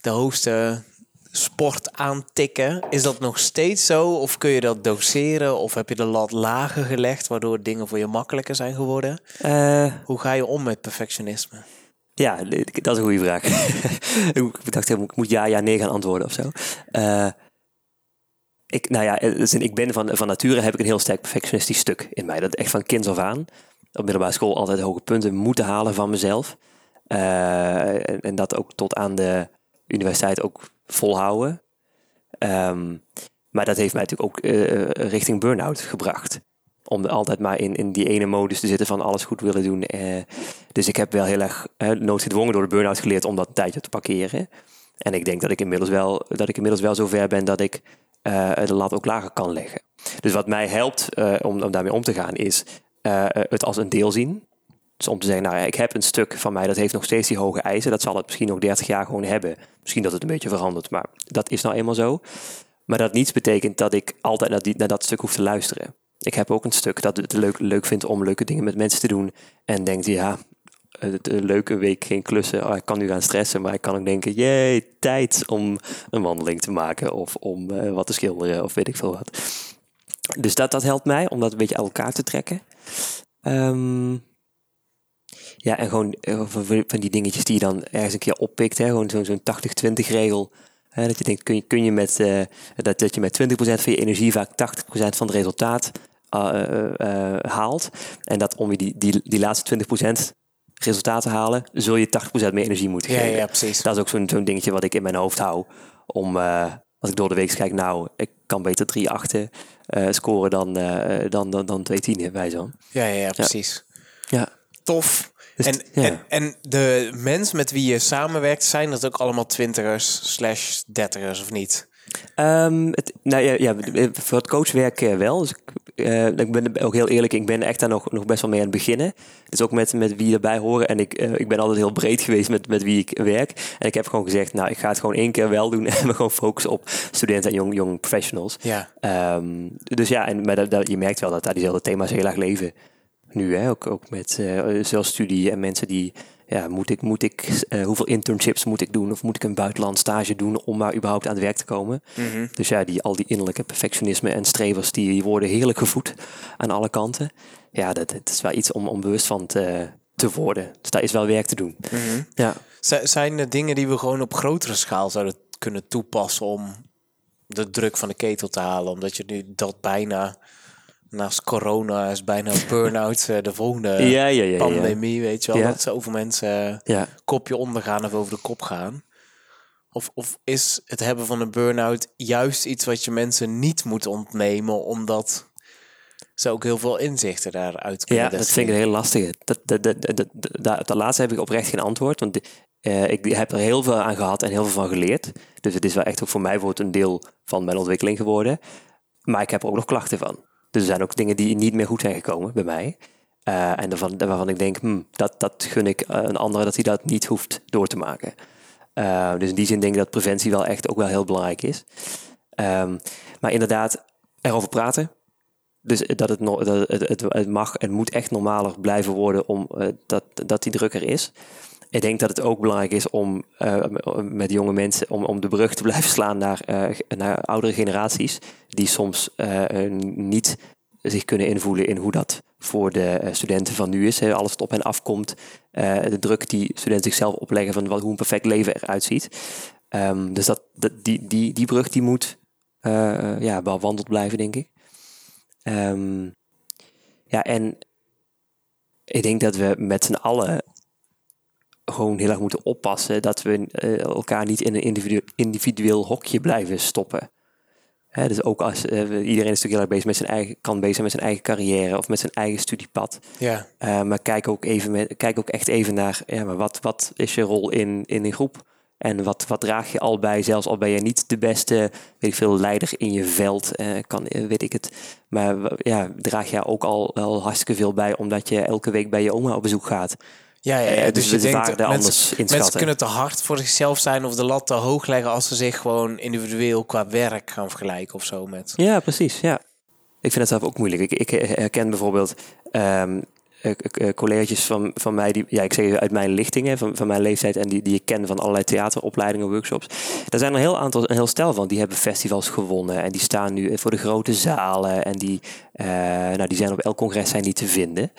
Speaker 1: de hoogste sport aantikken. Is dat nog steeds zo? Of kun je dat doseren? Of heb je de lat lager gelegd, waardoor dingen voor je makkelijker zijn geworden?
Speaker 2: Eh,
Speaker 1: Hoe ga je om met perfectionisme?
Speaker 2: ja, dat is een goede vraag. ik dacht, ik moet ja, ja, nee gaan antwoorden of zo. Eh, ik, nou ja, dus ik ben van, van nature heb ik een heel sterk perfectionistisch stuk in mij. Dat echt van kinds af aan. Op middelbare school altijd hoge punten moeten halen van mezelf. Eh, en, en dat ook tot aan de universiteit ook volhouden. Ehm, maar dat heeft mij natuurlijk ook eh, richting burn-out gebracht. Om altijd maar in, in die ene modus te zitten van alles goed willen doen. Eh, dus ik heb wel heel erg noodgedwongen door de burn-out geleerd om dat tijdje te parkeren. En ik denk dat ik inmiddels wel, dat ik inmiddels wel zover ben dat ik de lat ook lager kan leggen. Dus wat mij helpt om, om daarmee om te gaan is het als een deel zien. Dus om te zeggen, nou ja, ik heb een stuk van mij dat heeft nog steeds die hoge eisen. Dat zal het misschien nog 30 jaar gewoon hebben. Misschien dat het een beetje verandert, maar dat is nou eenmaal zo. Maar dat niets betekent dat ik altijd naar, die, naar dat stuk hoef te luisteren. Ik heb ook een stuk dat het leuk, leuk vindt om leuke dingen met mensen te doen. En denkt, ja, een leuke week geen klussen. Oh, ik kan nu gaan stressen, maar ik kan ook denken, jee, tijd om een wandeling te maken. Of om uh, wat te schilderen, of weet ik veel wat. Dus dat, dat helpt mij om dat een beetje uit elkaar te trekken. Um, ja, en gewoon eh, van die dingetjes die je dan ergens een keer oppikt. Hè? Gewoon zo'n zo'n 80-20 regel. Hè? Dat je denkt, kun je, kun je met, dat, dat je met 20% van je energie vaak 80% van het resultaat uh, haalt. En dat om je die, die, die laatste 20% resultaat te halen, zul je 80% meer energie moeten geven.
Speaker 1: Ja, ja precies.
Speaker 2: Dat is ook zo'n zo'n dingetje wat ik in mijn hoofd hou. Om, als ik door de week kijk, nou, ik kan beter 3 achten scoren dan, dan, dan, dan 2 tienen bij zo.
Speaker 1: Ja, ja, ja, precies.
Speaker 2: Ja. ja.
Speaker 1: Tof. Dus en, ja. en, en de mensen met wie je samenwerkt, zijn dat ook allemaal twintigers slash dertigers of niet?
Speaker 2: Um, het, nou ja, ja, voor het coachwerk wel. Dus ik, uh, ik ben ook heel eerlijk, ik ben echt daar nog, nog best wel mee aan het beginnen. Dus ook met, met wie erbij horen. En ik, uh, ik ben altijd heel breed geweest met, met wie ik werk. En ik heb gewoon gezegd, nou, ik ga het gewoon één keer wel doen en me gewoon focussen op studenten en jong, jong professionals.
Speaker 1: Ja.
Speaker 2: Um, dus ja, en, maar dat, dat, je merkt wel dat daar diezelfde thema's heel erg leven nu, hè, ook, ook met uh, zelfstudie en mensen die, ja, moet ik, moet ik, uh, hoeveel internships moet ik doen of moet ik een buitenland stage doen om maar überhaupt aan het werk te komen?
Speaker 1: Mm -hmm.
Speaker 2: Dus ja, die, al die innerlijke perfectionisme en strevers, die worden heerlijk gevoed aan alle kanten. Ja, dat, dat is wel iets om, om bewust van te, te worden. Dus daar is wel werk te doen.
Speaker 1: Mm -hmm.
Speaker 2: ja.
Speaker 1: Zijn er dingen die we gewoon op grotere schaal zouden kunnen toepassen om de druk van de ketel te halen? Omdat je nu dat bijna naast corona is bijna burn-out de volgende
Speaker 2: ja, ja, ja,
Speaker 1: pandemie, weet je wel. Dat zoveel mensen kopje ondergaan of over de kop gaan. Of, of is het hebben van een burn-out juist iets wat je mensen niet moet ontnemen, omdat ze ook heel veel inzichten daaruit kunnen
Speaker 2: Ja, dat vind ik een heel lastige. Dat, dat, dat, dat, laatste heb ik oprecht geen antwoord, want uh, ik heb er heel veel aan gehad en heel veel van geleerd. Dus het is wel echt ook voor mij wordt een deel van mijn ontwikkeling geworden. Maar ik heb er ook nog klachten van. Dus er zijn ook dingen die niet meer goed zijn gekomen bij mij. Uh, en waarvan, waarvan ik denk, hm, dat, dat gun ik een andere dat hij dat niet hoeft door te maken. Uh, dus in die zin denk ik dat preventie wel echt ook wel heel belangrijk is. Um, maar inderdaad, erover praten. Dus dat het, no dat het, het, het mag en moet echt normaler blijven worden om, uh, dat, dat die drukker is. Ik denk dat het ook belangrijk is om uh, met jonge mensen om, om de brug te blijven slaan naar, uh, naar oudere generaties, die soms uh, niet zich kunnen invoelen in hoe dat voor de studenten van nu is. Alles wat op hen afkomt, de druk die studenten zichzelf opleggen van wat, hoe een perfect leven eruit ziet. Um, dus dat, die, die, die brug die moet ja, bewandeld blijven, denk ik. Um, ja, en ik denk dat we met z'n allen gewoon heel erg moeten oppassen dat we uh, elkaar niet in een individu individueel hokje blijven stoppen. Hè, dus ook als uh, iedereen is natuurlijk heel erg bezig met zijn eigen, kan bezig zijn met zijn eigen carrière of met zijn eigen studiepad.
Speaker 1: Ja.
Speaker 2: Uh, maar kijk ook, even met, kijk ook echt even naar ja, maar wat, wat is je rol in, in een groep? En wat, wat draag je al bij, zelfs al ben je niet de beste, weet ik veel, leider in je veld, kan, weet ik het. Maar ja, draag je ook al wel hartstikke veel bij, omdat je elke week bij je oma op bezoek gaat.
Speaker 1: Ja, ja, ja. dus,
Speaker 2: dus
Speaker 1: je denkt,
Speaker 2: mensen, anders
Speaker 1: mensen kunnen te hard voor zichzelf zijn of de lat te hoog leggen als ze zich gewoon individueel qua werk gaan vergelijken of zo met.
Speaker 2: Ja, precies. Ja. Ik vind het zelf ook moeilijk. Ik, ik herken bijvoorbeeld, um, eh, eh, colleges van, van mij, die, ja, ik zeg uit mijn lichtingen, van, van mijn leeftijd en die, die ik ken van allerlei theateropleidingen, workshops. Daar zijn een heel aantal, een heel stel van. Die hebben festivals gewonnen en die staan nu voor de grote zalen en die, eh, nou, die zijn op elk congres zijn die te vinden.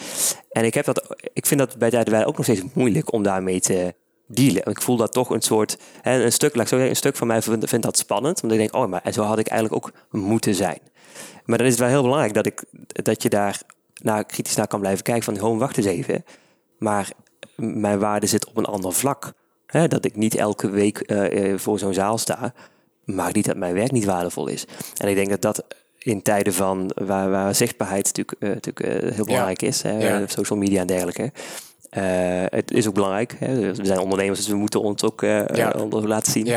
Speaker 2: En ik, heb dat, ik vind dat bij wij ook nog steeds moeilijk om daarmee te dealen. Ik voel dat toch een soort, een stuk, laat zo een stuk van mij vindt, vindt dat spannend, omdat ik denk, oh, maar zo had ik eigenlijk ook moeten zijn. Maar dan is het wel heel belangrijk dat, ik, dat je daar naar, kritisch naar kan blijven kijken van, gewoon wacht eens even. Maar mijn waarde zit op een ander vlak. Dat ik niet elke week uh, voor zo'n zaal sta, maar niet dat mijn werk niet waardevol is. En ik denk dat dat in tijden van waar, waar zichtbaarheid natuurlijk, uh, natuurlijk heel belangrijk is, hè, social media en dergelijke. het is ook belangrijk. Hè. We zijn ondernemers, dus we moeten ons ook ja. laten zien.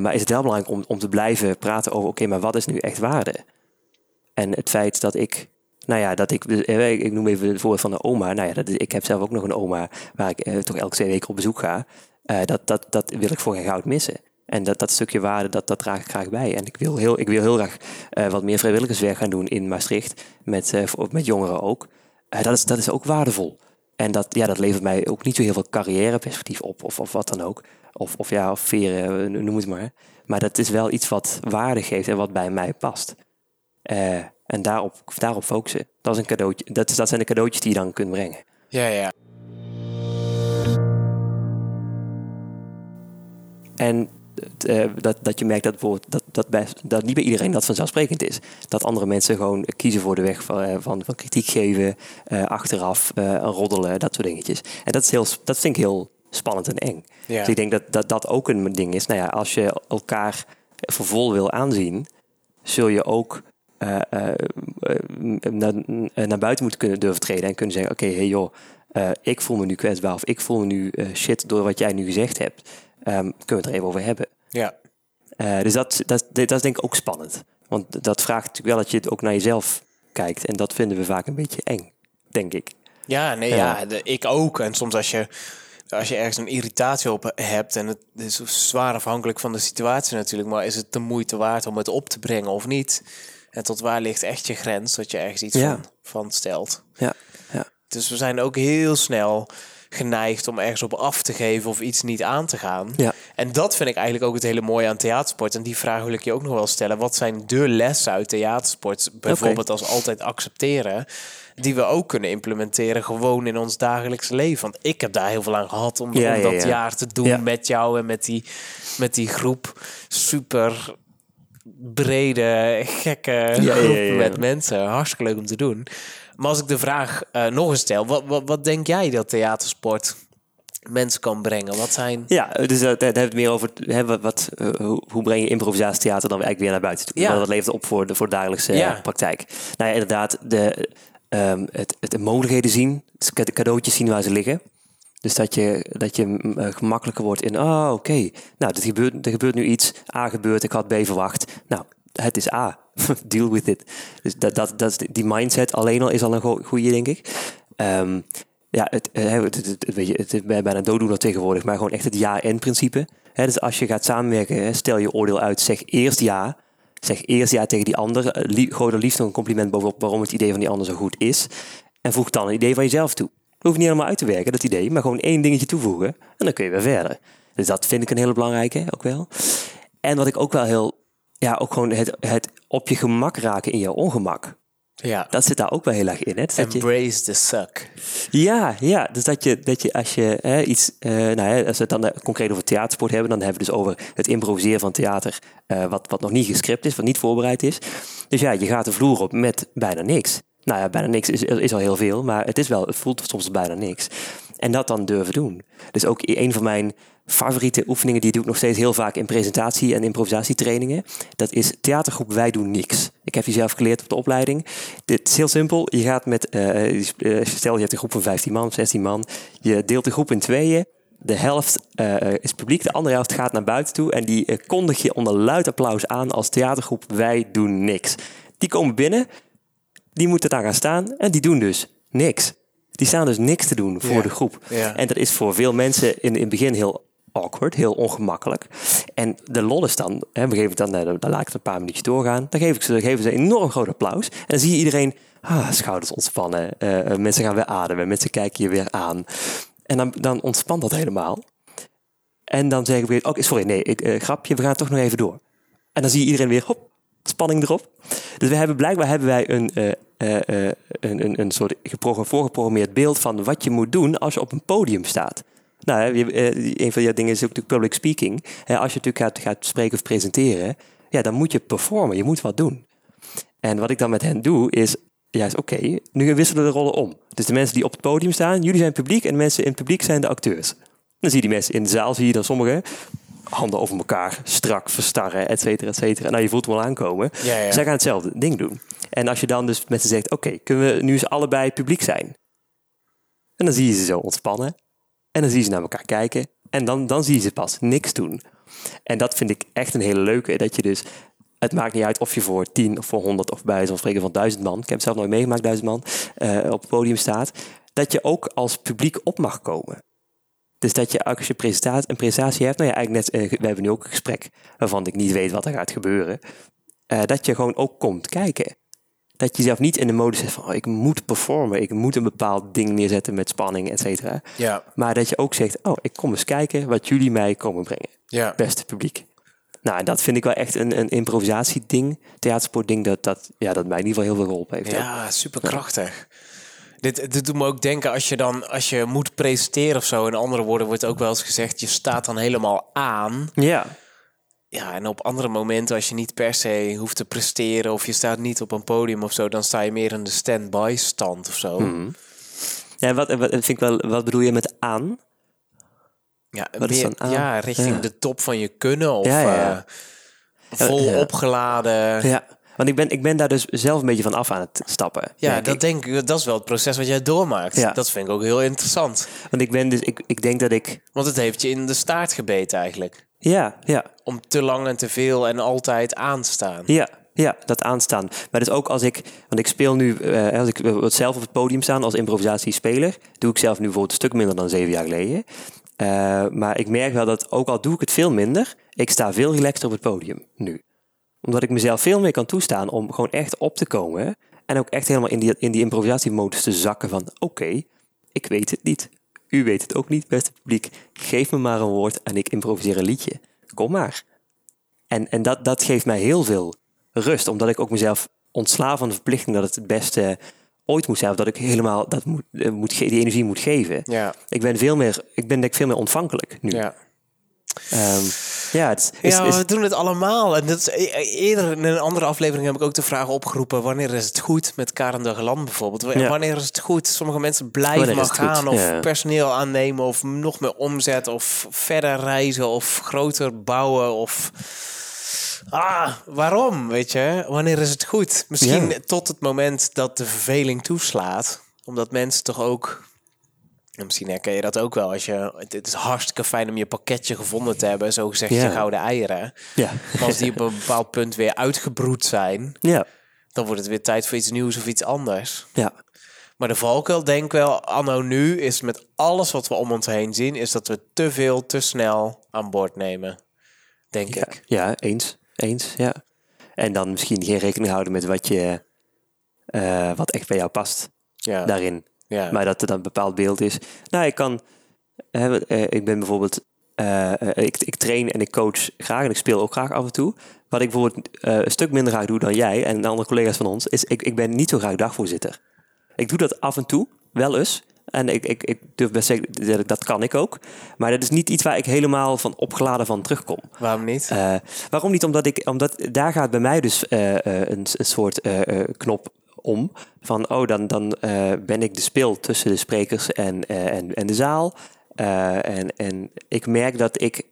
Speaker 2: Maar is het wel belangrijk om, om te blijven praten over, oké, maar wat is nu echt waarde? En het feit dat ik, nou ja, dat ik, eh, ik noem even het voorbeeld van de oma. Nou ja, dat, ik heb zelf ook nog een oma waar ik eh, toch elke twee weken op bezoek ga. Uh, dat, dat, dat wil ik voor geen goud missen. En dat, dat stukje waarde, dat, dat draag ik graag bij. En ik wil heel, ik wil heel graag wat meer vrijwilligerswerk gaan doen in Maastricht. Met, met jongeren ook. Dat, is, dat is ook waardevol. En dat, ja, dat levert mij ook niet zo heel veel carrièreperspectief op. Of, of wat dan ook. Of, of ja, of veren, noem het maar. Maar dat is wel iets wat waarde geeft en wat bij mij past. Uh, en daarop, daarop focussen. Dat, is een cadeautje, dat, dat zijn de cadeautjes die je dan kunt brengen.
Speaker 1: Ja, ja.
Speaker 2: En uh, dat, dat je merkt dat, bijvoorbeeld, dat, dat, bij, dat niet bij iedereen dat vanzelfsprekend is. Dat andere mensen gewoon kiezen voor de weg van, van, van kritiek geven, uh, achteraf roddelen, dat soort dingetjes. En dat, is heel, dat vind ik heel spannend en eng. Ja. Dus ik denk dat, dat dat ook een ding is. Nou ja, als je elkaar voor vol wil aanzien, zul je ook uh, naar, naar buiten moeten kunnen durven treden en kunnen zeggen: Oké, hey joh, ik voel me nu kwetsbaar of ik voel me nu shit door wat jij nu gezegd hebt. Um, kunnen we het er even over hebben?
Speaker 1: Ja.
Speaker 2: dus dat, dat, dat is denk ik ook spannend. Want dat vraagt natuurlijk wel dat je ook naar jezelf kijkt. En dat vinden we vaak een beetje eng, denk ik.
Speaker 1: Ja, nee, ja, ja de, ik ook. En soms als je als je ergens een irritatie op hebt en het is zwaar afhankelijk van de situatie natuurlijk, maar is het de moeite waard om het op te brengen of niet? En tot waar ligt echt je grens dat je ergens iets van, van stelt?
Speaker 2: Ja. ja.
Speaker 1: Dus we zijn ook heel snel geneigd om ergens op af te geven of iets niet aan te gaan.
Speaker 2: Ja.
Speaker 1: En dat vind ik eigenlijk ook het hele mooie aan theatersport. En die vraag wil ik je ook nog wel stellen. Wat zijn de lessen uit theatersport? Bijvoorbeeld als altijd accepteren. Die we ook kunnen implementeren gewoon in ons dagelijks leven. Want ik heb daar heel veel aan gehad om, om dat jaar te doen met jou en met die, met die groep. Super brede, gekke groep met mensen. Hartstikke leuk om te doen. Maar als ik de vraag uh, nog eens stel, wat, wat, wat denk jij dat theatersport mensen kan brengen? Wat zijn...
Speaker 2: Ja, dus uh, daar hebben we meer over. Hè, wat, uh, hoe, hoe, breng je improvisatietheater dan eigenlijk weer naar buiten toe? Ja. Wat levert op voor de, voor de dagelijkse ja. praktijk? Nou ja, inderdaad, de, um, het, het, mogelijkheden zien, het cadeautjes zien waar ze liggen. Dus dat je, dat je gemakkelijker wordt in, oh oké, nou gebeurt, er gebeurt nu iets, A gebeurt, ik had B verwacht. Nou, het is A, deal with it. Dus dat, dat, dat, die mindset alleen al is al een goede, denk ik. Um, ja, het, het, het, het, weet je, het is bijna dooddoener tegenwoordig, maar gewoon echt het ja-en-principe. Dus als je gaat samenwerken, stel je oordeel uit, zeg eerst ja. Zeg eerst ja tegen die ander. Gooi er liefst nog een compliment bovenop waarom het idee van die ander zo goed is. En voeg dan een idee van jezelf toe. Dat hoeft niet helemaal uit te werken, dat idee, maar gewoon één dingetje toevoegen. En dan kun je weer verder. Dus dat vind ik een hele belangrijke ook wel. En wat ik ook wel heel ja, ook gewoon het, het op je gemak raken in je ongemak.
Speaker 1: Ja.
Speaker 2: Dat zit daar ook wel heel erg in. Hè?
Speaker 1: Dus Embrace the suck.
Speaker 2: Ja, ja, dus dat je, dat je als je hè, iets, uh, nou, hè, als we het dan uh, concreet over theatersport hebben, dan hebben we het dus over het improviseren van theater, uh, wat, wat nog niet gescript is, wat niet voorbereid is. Dus ja, je gaat de vloer op met bijna niks. Nou ja, bijna niks is, is al heel veel, maar het, is wel, het voelt soms bijna niks. En dat dan durven doen. Dus ook een van mijn favoriete oefeningen, die doe ik nog steeds heel vaak in presentatie- en improvisatietrainingen. Dat is theatergroep Wij Doen Niks. Ik heb die zelf geleerd op de opleiding. Dit is heel simpel. Je gaat met, uh, stel je hebt een groep van 15 man, 16 man. Je deelt de groep in tweeën. De helft uh, is publiek, de andere helft gaat naar buiten toe. En die kondig je onder luid applaus aan als theatergroep Wij Doen Niks. Die komen binnen, die moeten daar gaan staan en die doen dus niks. Die staan dus niks te doen voor de groep. En dat is voor veel mensen in, in het begin heel awkward, heel ongemakkelijk. En de lol is dan, hè, we geven het dan, dan laat ik het een paar minuutjes doorgaan. Dan geef ik ze, geven ze een enorm groot applaus. En dan zie je iedereen, ah, schouders ontspannen. eh, mensen gaan weer ademen, mensen kijken je weer aan. En dan, dan ontspant dat helemaal. En dan zeggen we, oké, sorry, nee, ik, eh, grapje, we gaan toch nog even door. En dan zie je iedereen weer, hop, spanning erop. Dus we hebben blijkbaar hebben wij een, eh, eh, eh, een, een, een soort gepro- voorgeprogrammeerd beeld van wat je moet doen als je op een podium staat. Nou, een van jouw dingen is ook natuurlijk public speaking. Als je natuurlijk gaat, gaat spreken of presenteren, ja, dan moet je performen, je moet wat doen. En wat ik dan met hen doe, is juist, oké, nu wisselen de rollen om. Dus de mensen die op het podium staan, jullie zijn publiek en de mensen in het publiek zijn de acteurs. Dan zie je die mensen in de zaal, zie je dan sommigen handen over elkaar, strak verstarren, et cetera, et cetera. Nou, je voelt hem al aankomen.
Speaker 1: Ja, ja.
Speaker 2: Zij gaan hetzelfde ding doen. En als je dan dus met ze zegt, oké, kunnen we nu eens allebei publiek zijn? En dan zie je ze zo ontspannen. En dan zie je ze naar elkaar kijken. En dan, dan zie je ze pas niks doen. En dat vind ik echt een hele leuke. Dat je dus, het maakt niet uit of je voor tien of voor honderd of bij zo'n spreken van duizend man. Ik heb het zelf nooit meegemaakt, duizend man. eh, op het podium staat. Dat je ook als publiek op mag komen. Dus dat je als je presentatie, een presentatie hebt, nou ja, eigenlijk net, eh, we hebben nu ook een gesprek waarvan ik niet weet wat er gaat gebeuren. eh, dat je gewoon ook komt kijken. Dat je zelf niet in de modus zit van, oh, ik moet performen, ik moet een bepaald ding neerzetten met spanning, et cetera.
Speaker 1: Ja,
Speaker 2: Maar dat je ook zegt, oh, ik kom eens kijken wat jullie mij komen brengen,
Speaker 1: ja.
Speaker 2: beste publiek. Nou, en dat vind ik wel echt een, een improvisatieding, theatersportding, dat, dat, ja, dat mij in ieder geval heel veel geholpen heeft.
Speaker 1: Ja, superkrachtig. Dit, dit doet me ook denken als je dan als je moet presenteren of zo. In andere woorden wordt ook wel eens gezegd, je staat dan helemaal aan.
Speaker 2: Ja,
Speaker 1: Ja, en op andere momenten, als je niet per se hoeft te presteren of je staat niet op een podium of zo, dan sta je meer in de stand-by stand of zo.
Speaker 2: ja wat, wat, vind ik wel, wat bedoel je met aan?
Speaker 1: Ja,
Speaker 2: Wat is
Speaker 1: meer-
Speaker 2: dan aan?
Speaker 1: ja, richting
Speaker 2: Ja.
Speaker 1: de top van je kunnen of
Speaker 2: Ja, ja, ja.
Speaker 1: eh, vol opgeladen.
Speaker 2: Ja, want ik ben, ik ben daar dus zelf een beetje van af aan het stappen.
Speaker 1: Ja, dat
Speaker 2: ik.
Speaker 1: denk ik, dat is wel het proces wat jij doormaakt.
Speaker 2: Ja.
Speaker 1: Dat vind ik ook heel interessant.
Speaker 2: Want ik ben dus, ik, ik denk dat ik,
Speaker 1: Want het heeft je in de staart gebeten eigenlijk.
Speaker 2: ja, ja,
Speaker 1: Om te lang en te veel en altijd aan te staan.
Speaker 2: Ja, ja, dat aanstaan. Maar dus ook als ik, want ik speel nu, eh, als ik wil zelf op het podium staan als improvisatiespeler, doe ik zelf nu bijvoorbeeld een stuk minder dan zeven jaar geleden. Eh, maar ik merk wel dat, ook al doe ik het veel minder, ik sta veel relaxter op het podium nu. Omdat ik mezelf veel meer kan toestaan om gewoon echt op te komen. En ook echt helemaal in die, in die improvisatiemodus te zakken van, oké, ik weet het niet. U weet het ook niet, beste publiek. Geef me maar een woord en ik improviseer een liedje. Kom maar. En, en dat, dat geeft mij heel veel rust, omdat ik ook mezelf ontsla van de verplichting dat het het beste ooit moet zijn, of dat ik helemaal dat moet, eh, moet die energie moet geven.
Speaker 1: Ja,
Speaker 2: Ik ben veel meer, ik ben denk ik veel meer ontvankelijk nu.
Speaker 1: ja.
Speaker 2: Ehm, ja, het is, is-
Speaker 1: ja,
Speaker 2: is-
Speaker 1: we doen het allemaal. En dat is, e- eerder in een andere aflevering heb ik ook de vraag opgeroepen: wanneer is het goed met Karen de Geland bijvoorbeeld?
Speaker 2: Ja.
Speaker 1: Wanneer is het goed? Sommige mensen blijven maar gaan, of
Speaker 2: Ja.
Speaker 1: personeel aannemen, of nog meer omzet, of verder reizen, of groter bouwen, of. Ah, waarom? Weet je, wanneer is het goed? Misschien tot het moment dat de verveling toeslaat, omdat mensen toch ook en misschien herken je dat ook wel. Als je, het is hartstikke fijn om je pakketje gevonden te hebben, zo gezegd
Speaker 2: Ja.
Speaker 1: je gouden eieren.
Speaker 2: ja.
Speaker 1: Maar als die op een bepaald punt weer uitgebroed zijn,
Speaker 2: ja,
Speaker 1: dan wordt het weer tijd voor iets nieuws of iets anders.
Speaker 2: ja,
Speaker 1: Maar de valkuil, denk ik wel, anno nu, is met alles wat we om ons heen zien, is dat we te veel, te snel aan boord nemen. Denk
Speaker 2: ja,
Speaker 1: ik.
Speaker 2: ja, eens, eens, ja. En dan misschien geen rekening houden met wat je, eh, wat echt bij jou past
Speaker 1: Ja.
Speaker 2: daarin.
Speaker 1: Ja.
Speaker 2: Maar dat er dan een bepaald beeld is. Nou, ik kan. hè, eh, ik ben bijvoorbeeld. eh, eh, ik, ik train en ik coach graag en ik speel ook graag af en toe. Wat ik bijvoorbeeld een stuk minder graag doe dan jij en de andere collega's van ons, is ik, ik ben niet zo graag dagvoorzitter. Ik doe dat af en toe, wel eens. En ik, ik, ik durf best zeggen, dat, dat kan ik ook. Maar dat is niet iets waar ik helemaal van opgeladen van terugkom.
Speaker 1: Waarom niet?
Speaker 2: Waarom niet? Omdat, ik, omdat daar gaat bij mij dus een, een soort knop om. Van, oh, dan, dan eh, ben ik de spil tussen de sprekers en, eh, en, en de zaal. Eh, en, en ik merk dat ik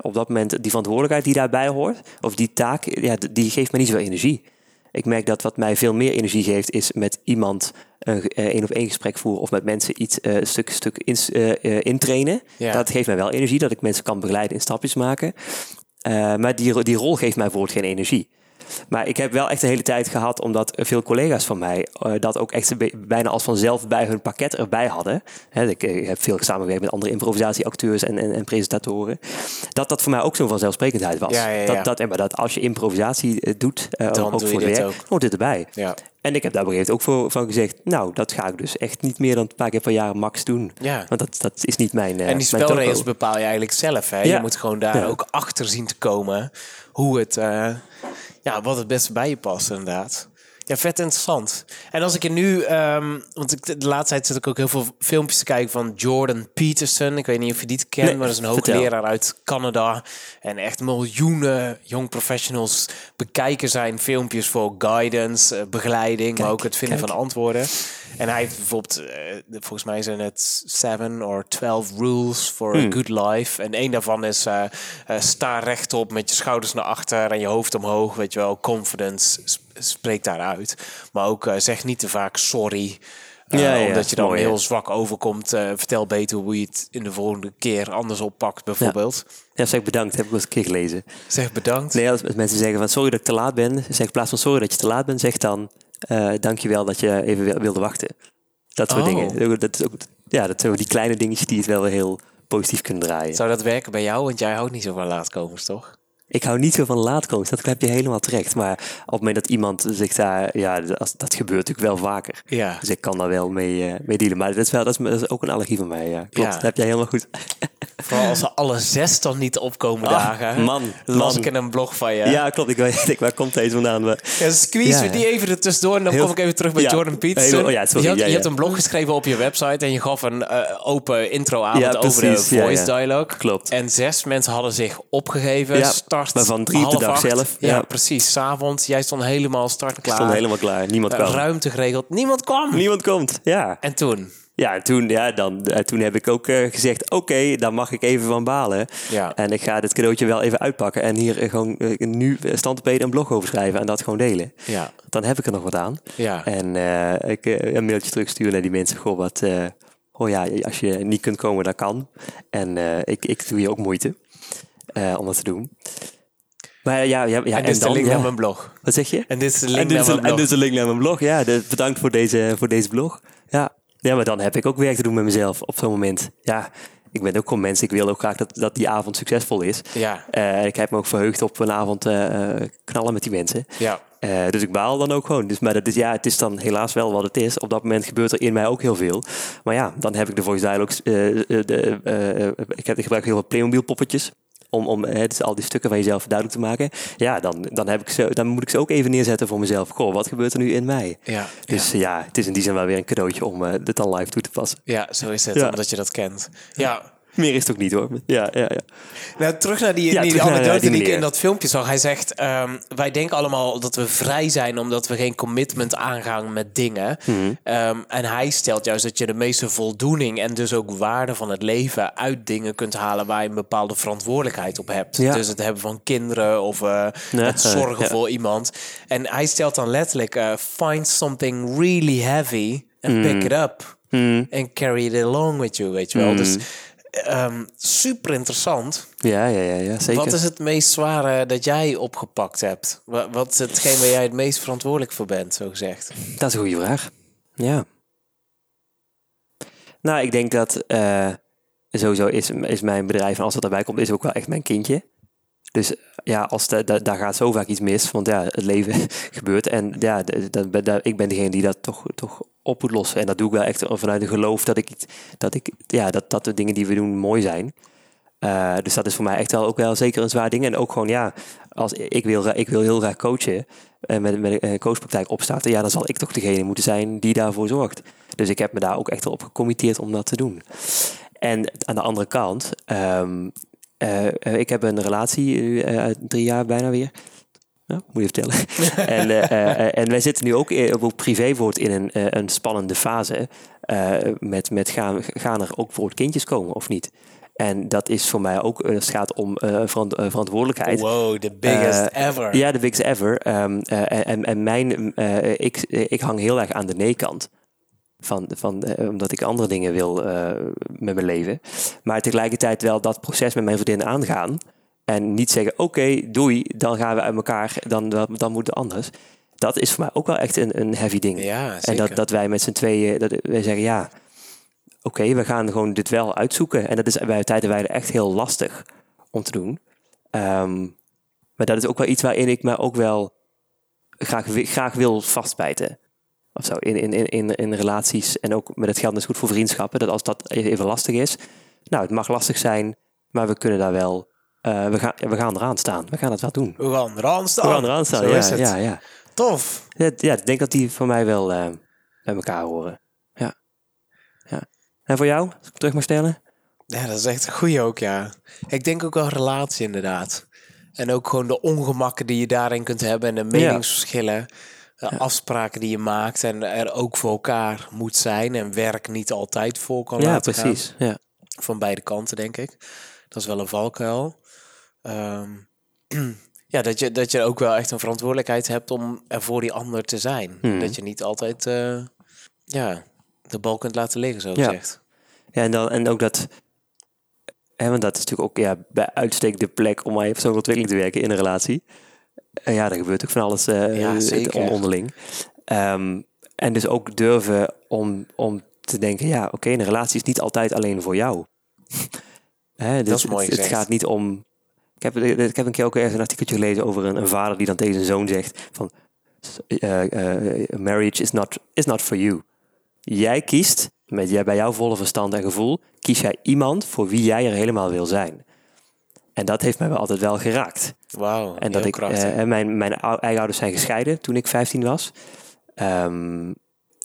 Speaker 2: op dat moment die verantwoordelijkheid die daarbij hoort, of die taak, ja, die geeft me niet zoveel energie. Ik merk dat wat mij veel meer energie geeft, is met iemand een één op één gesprek voeren of met mensen iets stuk, stuk in, intrainen.
Speaker 1: Ja.
Speaker 2: Dat geeft mij wel energie, dat ik mensen kan begeleiden in stapjes maken. Maar die, die rol geeft mij bijvoorbeeld geen energie. Maar ik heb wel echt de hele tijd gehad, omdat veel collega's van mij eh, dat ook echt bijna als vanzelf bij hun pakket erbij hadden. Hè, ik, eh, heb veel samengewerkt met andere improvisatieacteurs en, en, en presentatoren. Dat dat voor mij ook zo'n vanzelfsprekendheid was.
Speaker 1: Ja, ja, ja.
Speaker 2: Dat, dat, en maar dat als je improvisatie eh, doet, eh,
Speaker 1: Dan
Speaker 2: ook
Speaker 1: doe
Speaker 2: voor
Speaker 1: je
Speaker 2: het werk, hoort dit erbij.
Speaker 1: Ja.
Speaker 2: En ik heb daar op een gegeven moment ook voor, van gezegd, nou, dat ga ik dus echt niet meer dan een paar keer per jaar max doen.
Speaker 1: Ja.
Speaker 2: Want dat, dat is niet mijn. eh,
Speaker 1: En die spelregels bepaal je eigenlijk zelf. Hè? Je moet gewoon daar ook achter zien te komen hoe het, eh, ja, wat het beste bij je past, inderdaad. Ja, vet interessant. En als ik er nu, ehm, want ik, de laatste tijd zit ik ook heel veel filmpjes te kijken van Jordan Peterson. Ik weet niet of je die kent,
Speaker 2: Nee,
Speaker 1: maar dat is een hoogleraar uit Canada. En echt miljoenen young professionals bekijken zijn filmpjes voor guidance, eh, begeleiding, maar ook het vinden
Speaker 2: kijk.
Speaker 1: van antwoorden. En hij heeft bijvoorbeeld, eh, volgens mij zijn het 7 of 12 rules for
Speaker 2: Hmm.
Speaker 1: a good life. En één daarvan is eh, eh, sta rechtop met je schouders naar achter en je hoofd omhoog. Weet je wel, confidence sp- spreekt daaruit. Maar ook zeg niet te vaak sorry.
Speaker 2: Ja, ja,
Speaker 1: omdat je dan
Speaker 2: mooi,
Speaker 1: heel zwak overkomt. Vertel beter hoe je het in de volgende keer anders oppakt, bijvoorbeeld.
Speaker 2: Ja, zeg bedankt, heb ik eens een keer gelezen.
Speaker 1: Zeg bedankt.
Speaker 2: Nee, als mensen zeggen van sorry dat ik te laat ben, zeg in plaats van sorry dat je te laat bent, zeg dan eh dankjewel dat je even wil- wilde wachten. Dat soort
Speaker 1: Oh.
Speaker 2: dingen. Dat is ook, ja, dat zijn die kleine dingetjes die het wel weer heel positief kunnen draaien.
Speaker 1: Zou dat werken bij jou? Want jij houdt niet zo van laatkomers, toch?
Speaker 2: Ik hou niet zo van laatkomst, dat heb je helemaal terecht. Maar op het moment dat iemand zich daar, ja, dat, dat gebeurt natuurlijk wel vaker.
Speaker 1: Ja.
Speaker 2: Dus ik kan daar wel mee, eh, mee dealen. Maar dat is, wel, dat, is, dat is ook een allergie van mij, ja. Klopt,
Speaker 1: Ja.
Speaker 2: dat heb jij helemaal goed.
Speaker 1: Vooral als ze alle zes dan niet opkomen
Speaker 2: Ah,
Speaker 1: dagen.
Speaker 2: man,
Speaker 1: Las
Speaker 2: man.
Speaker 1: ik in een blog van je.
Speaker 2: Ja, klopt. Ik weet, ik, waar komt deze vandaan? Maar,
Speaker 1: Ja, squeeze
Speaker 2: Ja,
Speaker 1: we
Speaker 2: ja.
Speaker 1: die even er tussendoor en dan
Speaker 2: Heel-
Speaker 1: kom ik even terug bij
Speaker 2: ja.
Speaker 1: Jordan Peterson.
Speaker 2: Heel- oh ja, sorry,
Speaker 1: je, had,
Speaker 2: ja,
Speaker 1: je hebt een blog geschreven op je website en je gaf een eh, open introavond
Speaker 2: Ja,
Speaker 1: over
Speaker 2: precies,
Speaker 1: de voice
Speaker 2: ja.
Speaker 1: dialogue.
Speaker 2: Klopt.
Speaker 1: En zes mensen hadden zich opgegeven.
Speaker 2: Ja,
Speaker 1: start
Speaker 2: waarvan drie op de dag
Speaker 1: acht.
Speaker 2: zelf.
Speaker 1: Ja,
Speaker 2: Ja.
Speaker 1: precies. S'avonds. Jij stond helemaal start
Speaker 2: ik
Speaker 1: klaar.
Speaker 2: stond helemaal klaar. Niemand kwam.
Speaker 1: Ruimte geregeld. Niemand kwam.
Speaker 2: Niemand komt, ja.
Speaker 1: En toen?
Speaker 2: Ja, en toen, ja, dan, eh, toen heb ik ook eh, gezegd, oké, dan mag ik even van balen.
Speaker 1: Ja.
Speaker 2: En ik ga dit cadeautje wel even uitpakken en hier eh, gewoon eh, nu standpeden een blog over schrijven en dat gewoon delen.
Speaker 1: Ja.
Speaker 2: Dan heb ik er nog wat aan.
Speaker 1: Ja.
Speaker 2: En ik een mailtje terugsturen naar die mensen. Goh, wat, oh ja, als je niet kunt komen, dat kan. En ik, ik doe hier ook moeite om dat te doen. Maar ja, ja, ja
Speaker 1: en dit is de link naar mijn blog.
Speaker 2: Wat zeg je?
Speaker 1: En dit is de link naar mijn
Speaker 2: een, en
Speaker 1: blog.
Speaker 2: dit is een link naar mijn blog. Ja, de- bedankt voor deze, voor deze blog. Ja. maar dan heb ik ook werk te doen met mezelf op zo'n moment. Ja, ik ben ook gewoon mens. Ik wil ook graag dat, dat die avond succesvol is.
Speaker 1: Ja.
Speaker 2: Eh, ik heb me ook verheugd op een avond eh, eh, knallen met die mensen.
Speaker 1: Ja.
Speaker 2: Dus ik baal dan ook gewoon. Dus, maar dat is, ja, het is dan helaas wel wat het is. Op dat moment gebeurt er in mij ook heel veel. Maar ja, dan heb ik de voice dialogues. de, ik, heb, ik gebruik heel veel Playmobil poppetjes. Om, om dus al die stukken van jezelf duidelijk te maken. Ja, dan, dan, heb ik ze, dan moet ik ze ook even neerzetten voor mezelf. Goh, wat gebeurt er nu in mij?
Speaker 1: Ja.
Speaker 2: Dus ja, het is in die zin wel weer een cadeautje om eh, dit dan live toe te passen.
Speaker 1: Ja, zo is het.
Speaker 2: Ja.
Speaker 1: Omdat je dat kent. Ja.
Speaker 2: Meer is het ook niet hoor. Ja, ja, ja.
Speaker 1: Nou, terug naar die,
Speaker 2: Ja,
Speaker 1: die anekdote
Speaker 2: die
Speaker 1: die ik in dat filmpje zag. Hij zegt, ehm, wij denken allemaal dat we vrij zijn... omdat we geen commitment aangaan met dingen.
Speaker 2: Mhm.
Speaker 1: Ehm, en hij stelt juist dat je de meeste voldoening... en dus ook waarde van het leven uit dingen kunt halen... waar je een bepaalde verantwoordelijkheid op hebt.
Speaker 2: Ja.
Speaker 1: Dus het hebben van kinderen of eh, het zorgen voor iemand. En hij stelt dan letterlijk... eh, find something really heavy and
Speaker 2: Mhm.
Speaker 1: pick it up. And carry it along with you, weet je wel. Dus ehm, super interessant.
Speaker 2: Ja, ja, ja, ja, zeker.
Speaker 1: Wat is het meest zware dat jij opgepakt hebt? Wa- Wat is hetgeen waar jij het meest verantwoordelijk voor bent, zo gezegd?
Speaker 2: Dat is een goede vraag. Ja. Nou, ik denk dat eh, sowieso is, is mijn bedrijf, en als dat erbij komt, is ook wel echt mijn kindje. Dus ja, als de, da- daar gaat zo vaak iets mis, want ja, het leven gebeurt. En ja, de- ik ben degene die dat toch, toch op moet lossen. En dat doe ik wel echt vanuit een geloof dat ik, dat, ik, ja, dat, dat de dingen die we doen mooi zijn. Eh, dus dat is voor mij echt wel ook wel zeker een zwaar ding. En ook gewoon, ja, als ik wil, ik wil heel graag coachen en met, met een coachpraktijk opstarten, ja, dan zal ik toch degene moeten zijn die daarvoor zorgt. Dus ik heb me daar ook echt op gecommitteerd om dat te doen. En aan de andere kant, ehm, eh, eh, ik heb een relatie, drie jaar bijna weer. Ja, moet je vertellen. en, eh, eh, en wij zitten nu ook eh, op privéwoord in een, een spannende fase. met met gaan, gaan er ook voor kindjes komen of niet? En dat is voor mij ook, als het gaat om verant- verantwoordelijkheid.
Speaker 1: Wow, the biggest ever.
Speaker 2: Ja, de biggest ever. Ehm, eh, en, en mijn, ik, ik hang heel erg aan de nee-kant. Van, van, omdat ik andere dingen wil met mijn leven. Maar tegelijkertijd wel dat proces met mijn vriendin aangaan. En niet zeggen, oké, doei, dan gaan we uit elkaar, dan, dan, dan moet het anders. Dat is voor mij ook wel echt een, een heavy ding.
Speaker 1: Ja,
Speaker 2: en dat, dat wij met z'n tweeën, dat wij zeggen, ja, oké, we gaan gewoon dit wel uitzoeken. En dat is bij tijdenwijde echt heel lastig om te doen. Ehm, maar dat is ook wel iets waarin ik me ook wel graag, graag wil vastbijten. Of zo, in, in, in, in, in relaties. En ook met het geld is goed voor vriendschappen. Dat als dat even lastig is. Nou, het mag lastig zijn, maar we kunnen daar wel. Eh, we, gaan, we gaan eraan staan. We gaan het wel doen.
Speaker 1: We gaan eraan staan.
Speaker 2: We gaan eraan staan.
Speaker 1: Zo
Speaker 2: Ja,
Speaker 1: is het.
Speaker 2: ja, ja.
Speaker 1: Tof.
Speaker 2: Ja, ja, ik denk dat die voor mij wel eh, bij elkaar horen. Ja. ja. En voor jou, als ik terug mag stellen?
Speaker 1: Ja, dat is echt een goeie ook, ja. Ik denk ook wel relatie inderdaad. En ook gewoon de ongemakken die je daarin kunt hebben en de meningsverschillen. De afspraken die je maakt en er ook voor elkaar moet zijn. En werk niet altijd voor kan
Speaker 2: ja,
Speaker 1: laten gaan.
Speaker 2: precies. Ja.
Speaker 1: Van beide kanten, denk ik. Dat is wel een valkuil. Ehm, ja, dat je, dat je ook wel echt een verantwoordelijkheid hebt om er voor die ander te zijn.
Speaker 2: Hmm.
Speaker 1: Dat je niet altijd eh, ja, de bal kunt laten liggen, zo
Speaker 2: Ja.
Speaker 1: gezegd.
Speaker 2: Ja, en, dan, en ook dat. Hè, want dat is natuurlijk ook ja, bij uitstek de plek om aan je persoonlijke ontwikkeling te werken in een relatie. En ja, er gebeurt ook van alles eh,
Speaker 1: Ja, zeker.
Speaker 2: onderling. Ehm, en dus ook durven om, om te denken, ja, oké, een relatie is niet altijd alleen voor jou. Hè, dus
Speaker 1: is mooi
Speaker 2: het, gaat niet om... Ik heb, ik heb een keer ook ergens een artikeltje gelezen over een, een vader die dan tegen zijn zoon zegt van... eh, eh, marriage is not, is not for you. Jij kiest, met jij bij jouw volle verstand en gevoel, kies jij iemand voor wie jij er helemaal wil zijn. En dat heeft mij wel altijd wel geraakt.
Speaker 1: Wauw,
Speaker 2: En dat ik, eh, mijn, mijn eigen ouders zijn gescheiden toen ik 15 was. Ehm,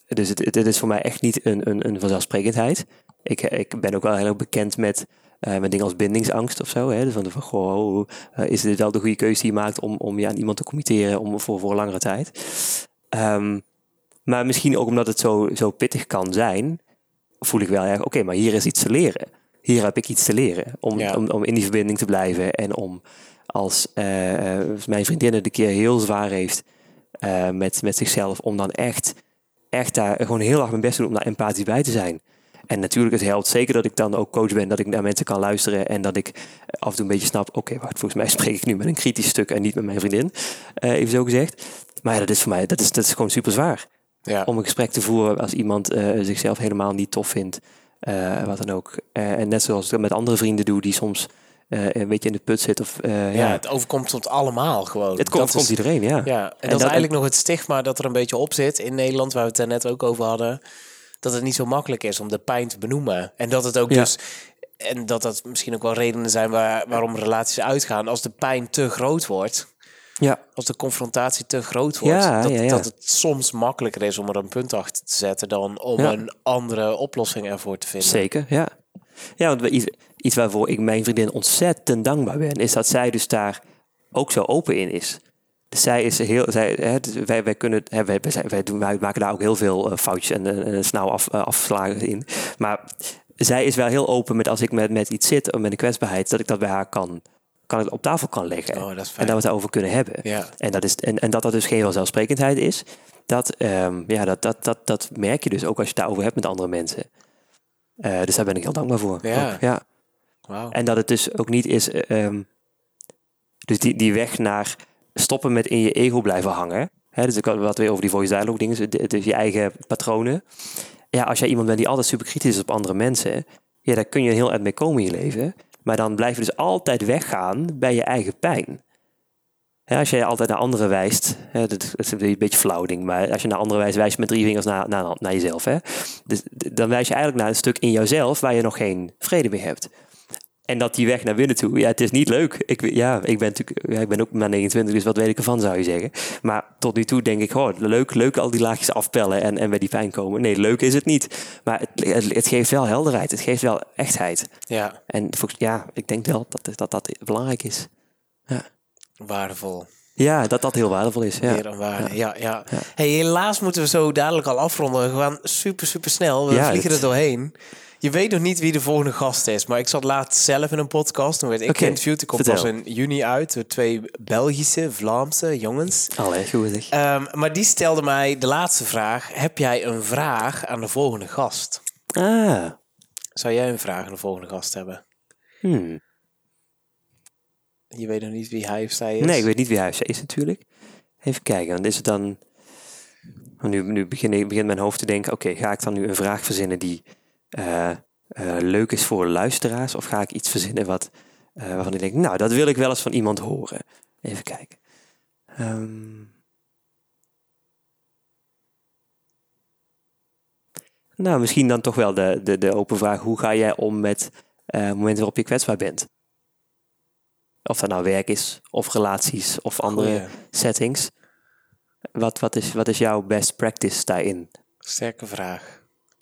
Speaker 2: dus het, het, het is voor mij echt niet een, een, een vanzelfsprekendheid. Ik, ik ben ook wel heel erg bekend met, eh, met dingen als bindingsangst of zo. Hè? Dus van, van goh, eh, is dit wel de goede keuze die je maakt om, om je aan iemand te committeren om, voor, voor een langere tijd? Ehm, maar misschien ook omdat het zo, zo pittig kan zijn, voel ik wel erg, oké, maar hier is iets te leren. Hier heb ik iets te leren om,
Speaker 1: Ja.
Speaker 2: om, om in die verbinding te blijven en om als eh, eh, mijn vriendin het een keer heel zwaar heeft eh, met, met zichzelf, om dan echt, echt daar gewoon heel erg mijn best te doen om daar empathisch bij te zijn. En natuurlijk, het helpt zeker dat ik dan ook coach ben, dat ik naar mensen kan luisteren en dat ik af en toe een beetje snap, oké, wacht, volgens mij spreek ik nu met een kritisch stuk en niet met mijn vriendin, eh, even zo gezegd. Maar ja, dat is voor mij, dat is, dat is gewoon super zwaar
Speaker 1: ja.
Speaker 2: om een gesprek te voeren als iemand eh, zichzelf helemaal niet tof vindt. eh, wat dan ook. En net zoals ik dat met andere vrienden doe die soms eh, een beetje in de put zitten. Of,
Speaker 1: ja,
Speaker 2: ja,
Speaker 1: het overkomt ons allemaal gewoon.
Speaker 2: het komt, komt
Speaker 1: is-
Speaker 2: iedereen, ja.
Speaker 1: Ja, en, dat,
Speaker 2: dat-
Speaker 1: is eigenlijk nog het stigma dat er een beetje op zit in Nederland, waar we het er net ook over hadden. Dat het niet zo makkelijk is om de pijn te benoemen. En dat het ook
Speaker 2: Ja.
Speaker 1: dus. En dat dat misschien ook wel redenen zijn waar, waarom relaties uitgaan. Als de pijn te groot wordt,
Speaker 2: Ja,
Speaker 1: als de confrontatie te groot wordt,
Speaker 2: Ja,
Speaker 1: dat,
Speaker 2: ja, ja.
Speaker 1: dat het soms makkelijker is om er een punt achter te zetten dan om een andere oplossing ervoor te vinden.
Speaker 2: zeker, ja. Ja, want iets, iets waarvoor ik mijn vriendin ontzettend dankbaar ben, is dat zij dus daar ook zo open in is. Dus zij is heel, zij, hè, dus wij, wij kunnen, hè, wij, wij, wij, doen, wij maken daar ook heel veel eh, foutjes en eh, eh, snel af, eh, afslagen in. Maar zij is wel heel open met als ik met, met iets zit, of met een kwetsbaarheid, dat ik dat bij haar kan, kan ik op tafel kan leggen.
Speaker 1: Oh,
Speaker 2: en dat we het daarover kunnen hebben.
Speaker 1: Ja.
Speaker 2: En, dat is, en, en dat dat dus geen vanzelfsprekendheid is, dat, ehm, ja, dat, dat, dat, dat merk je dus ook als je het daarover hebt met andere mensen. Dus daar ben ik heel dankbaar voor.
Speaker 1: Ja.
Speaker 2: Ook, ja.
Speaker 1: Wauw.
Speaker 2: En dat het dus ook niet is. eh, ehm, dus die, die weg naar stoppen met in je ego blijven hangen. Dus ik had wat weer over die voice dialogue dingen. Dus, je eigen patronen. Ja, als jij iemand bent die altijd super kritisch is op andere mensen. Ja, daar kun je heel erg mee komen in je leven. Maar dan blijf je dus altijd weggaan bij je eigen pijn. Als jij altijd naar anderen wijst, dat is een beetje flauw ding, maar als je naar anderen wijst, wijs je met drie vingers naar, naar, naar jezelf. Dus dan wijs je eigenlijk naar een stuk in jouzelf waar je nog geen vrede mee hebt. En dat die weg naar binnen toe, ja, het is niet leuk. Ik, ja, ik ben natuurlijk, ja, ik ben ook maar 29, dus wat weet ik ervan, zou je zeggen. Maar tot nu toe denk ik, oh, leuk, leuk al die laagjes afpellen en, en bij die pijn komen. Nee, leuk is het niet. Maar het, het, het geeft wel helderheid, het geeft wel echtheid.
Speaker 1: Ja,
Speaker 2: En ja, ik denk wel dat dat, dat belangrijk is.
Speaker 1: waardevol.
Speaker 2: Ja, dat dat heel waardevol is. Ja.
Speaker 1: Meer dan. Ja, ja. Hey, helaas moeten we zo dadelijk al afronden. We gaan super, super snel. We
Speaker 2: Ja,
Speaker 1: vliegen
Speaker 2: het-
Speaker 1: er doorheen. Je weet nog niet wie de volgende gast is. Maar ik zat laatst zelf in een podcast. Toen werd ik geïnterviewd. Die komt
Speaker 2: vertel.
Speaker 1: pas in juni uit. Door twee Belgische, Vlaamse jongens.
Speaker 2: Allee, goed zeg.
Speaker 1: Ehm, maar die stelde mij de laatste vraag. Heb jij een vraag aan de volgende gast?
Speaker 2: Ah,
Speaker 1: Zou jij een vraag aan de volgende gast hebben?
Speaker 2: hmm.
Speaker 1: Je weet nog niet wie hij of zij is?
Speaker 2: Nee, ik weet niet wie hij of zij is natuurlijk. Even kijken, dan is het dan... Nu, nu begin, ik- begint mijn hoofd te denken, oké, ga ik dan nu een vraag verzinnen die eh, eh, leuk is voor luisteraars? Of ga ik iets verzinnen wat, eh, waarvan ik denk, nou, dat wil ik wel eens van iemand horen. Even kijken. Ehm. nou, misschien dan toch wel de, de, de open vraag, hoe ga jij om met momenten waarop je kwetsbaar bent? Of dat nou werk is, of relaties, of andere settings. Wat, wat, is, wat is jouw best practice daarin?
Speaker 1: Sterke vraag.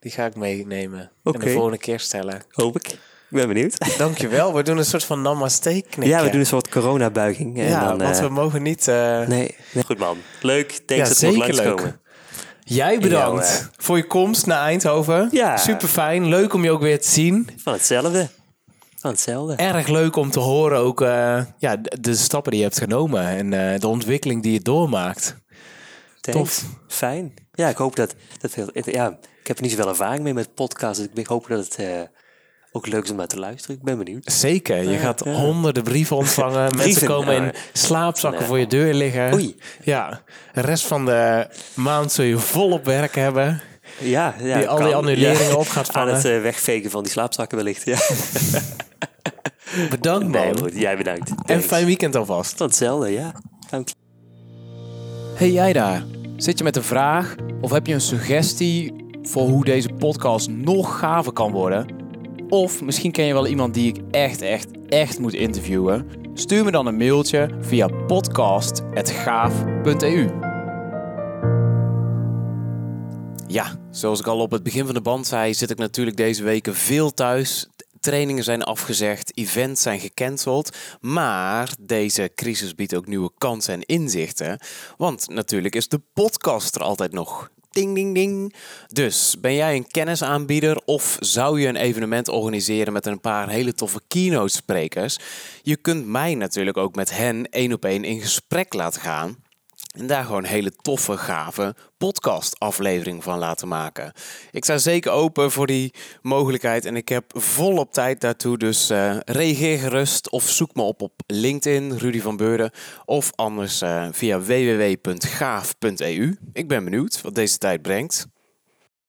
Speaker 1: Die ga ik meenemen. En
Speaker 2: Oké.
Speaker 1: de volgende keer stellen.
Speaker 2: Hoop ik. Ik ben benieuwd.
Speaker 1: Dankjewel. We doen een soort van namaste knikje.
Speaker 2: Ja, we doen een soort coronabuiging. En
Speaker 1: Ja,
Speaker 2: dan,
Speaker 1: want
Speaker 2: eh,
Speaker 1: we mogen niet... eh,
Speaker 2: nee, nee. Goed man. Leuk.
Speaker 1: Ja,
Speaker 2: Thanks dat we
Speaker 1: zeker leuk.
Speaker 2: langskomen.
Speaker 1: Jij bedankt
Speaker 2: Jou, eh,
Speaker 1: voor je komst naar Eindhoven.
Speaker 2: Ja.
Speaker 1: Super fijn. Leuk om je ook weer te zien.
Speaker 2: Van hetzelfde. Van hetzelfde.
Speaker 1: Erg leuk om te horen ook eh, ja, de, stappen die je hebt genomen. En eh, de ontwikkeling die je doormaakt.
Speaker 2: Thanks.
Speaker 1: tof.
Speaker 2: Fijn. Ja, ik hoop dat... dat veel, ja, ik heb er niet zoveel ervaring mee met podcasts. Dus ik hoop dat het eh, ook leuk is om naar te luisteren. Ik ben benieuwd.
Speaker 1: Zeker. Je gaat
Speaker 2: ja.
Speaker 1: honderden brieven ontvangen. Mensen komen in
Speaker 2: nou,
Speaker 1: slaapzakken
Speaker 2: nee.
Speaker 1: voor je deur liggen.
Speaker 2: Oei.
Speaker 1: Ja. De rest van de maand zul je volop werk hebben.
Speaker 2: Ja, ja
Speaker 1: Die al die annuleringen
Speaker 2: Ja.
Speaker 1: op gaat
Speaker 2: Aan
Speaker 1: vangen.
Speaker 2: het eh, wegvegen van die slaapzakken wellicht. Ja.
Speaker 1: Bedankt
Speaker 2: Nee,
Speaker 1: man.
Speaker 2: goed. Jij bedankt.
Speaker 1: en
Speaker 2: Thanks.
Speaker 1: fijn weekend alvast.
Speaker 2: Van hetzelfde, ja. Dank
Speaker 3: Hey jij daar, zit je met een vraag of heb je een suggestie voor hoe deze podcast nog gaver kan worden? Of misschien ken je wel iemand die ik echt, echt, echt moet interviewen? Stuur me dan een mailtje via podcast.gaaf.eu.
Speaker 1: Ja, zoals ik al op het begin van de band zei, zit ik natuurlijk deze weken veel thuis. Trainingen zijn afgezegd, events zijn gecanceld. Maar deze crisis biedt ook nieuwe kansen en inzichten. Want natuurlijk is de podcast er altijd nog. Ding, ding, ding. Dus ben jij een kennisaanbieder of zou je een evenement organiseren met een paar hele toffe keynote sprekers? Je kunt mij natuurlijk ook met hen één op één in gesprek laten gaan. En daar gewoon een hele toffe, gave podcast-aflevering van laten maken. Ik sta zeker open voor die mogelijkheid en ik heb volop tijd daartoe. Dus eh, reageer gerust of zoek me op op LinkedIn, Rudy van Beurden. Of anders eh, via www.gaaf.eu. Ik ben benieuwd wat deze tijd brengt.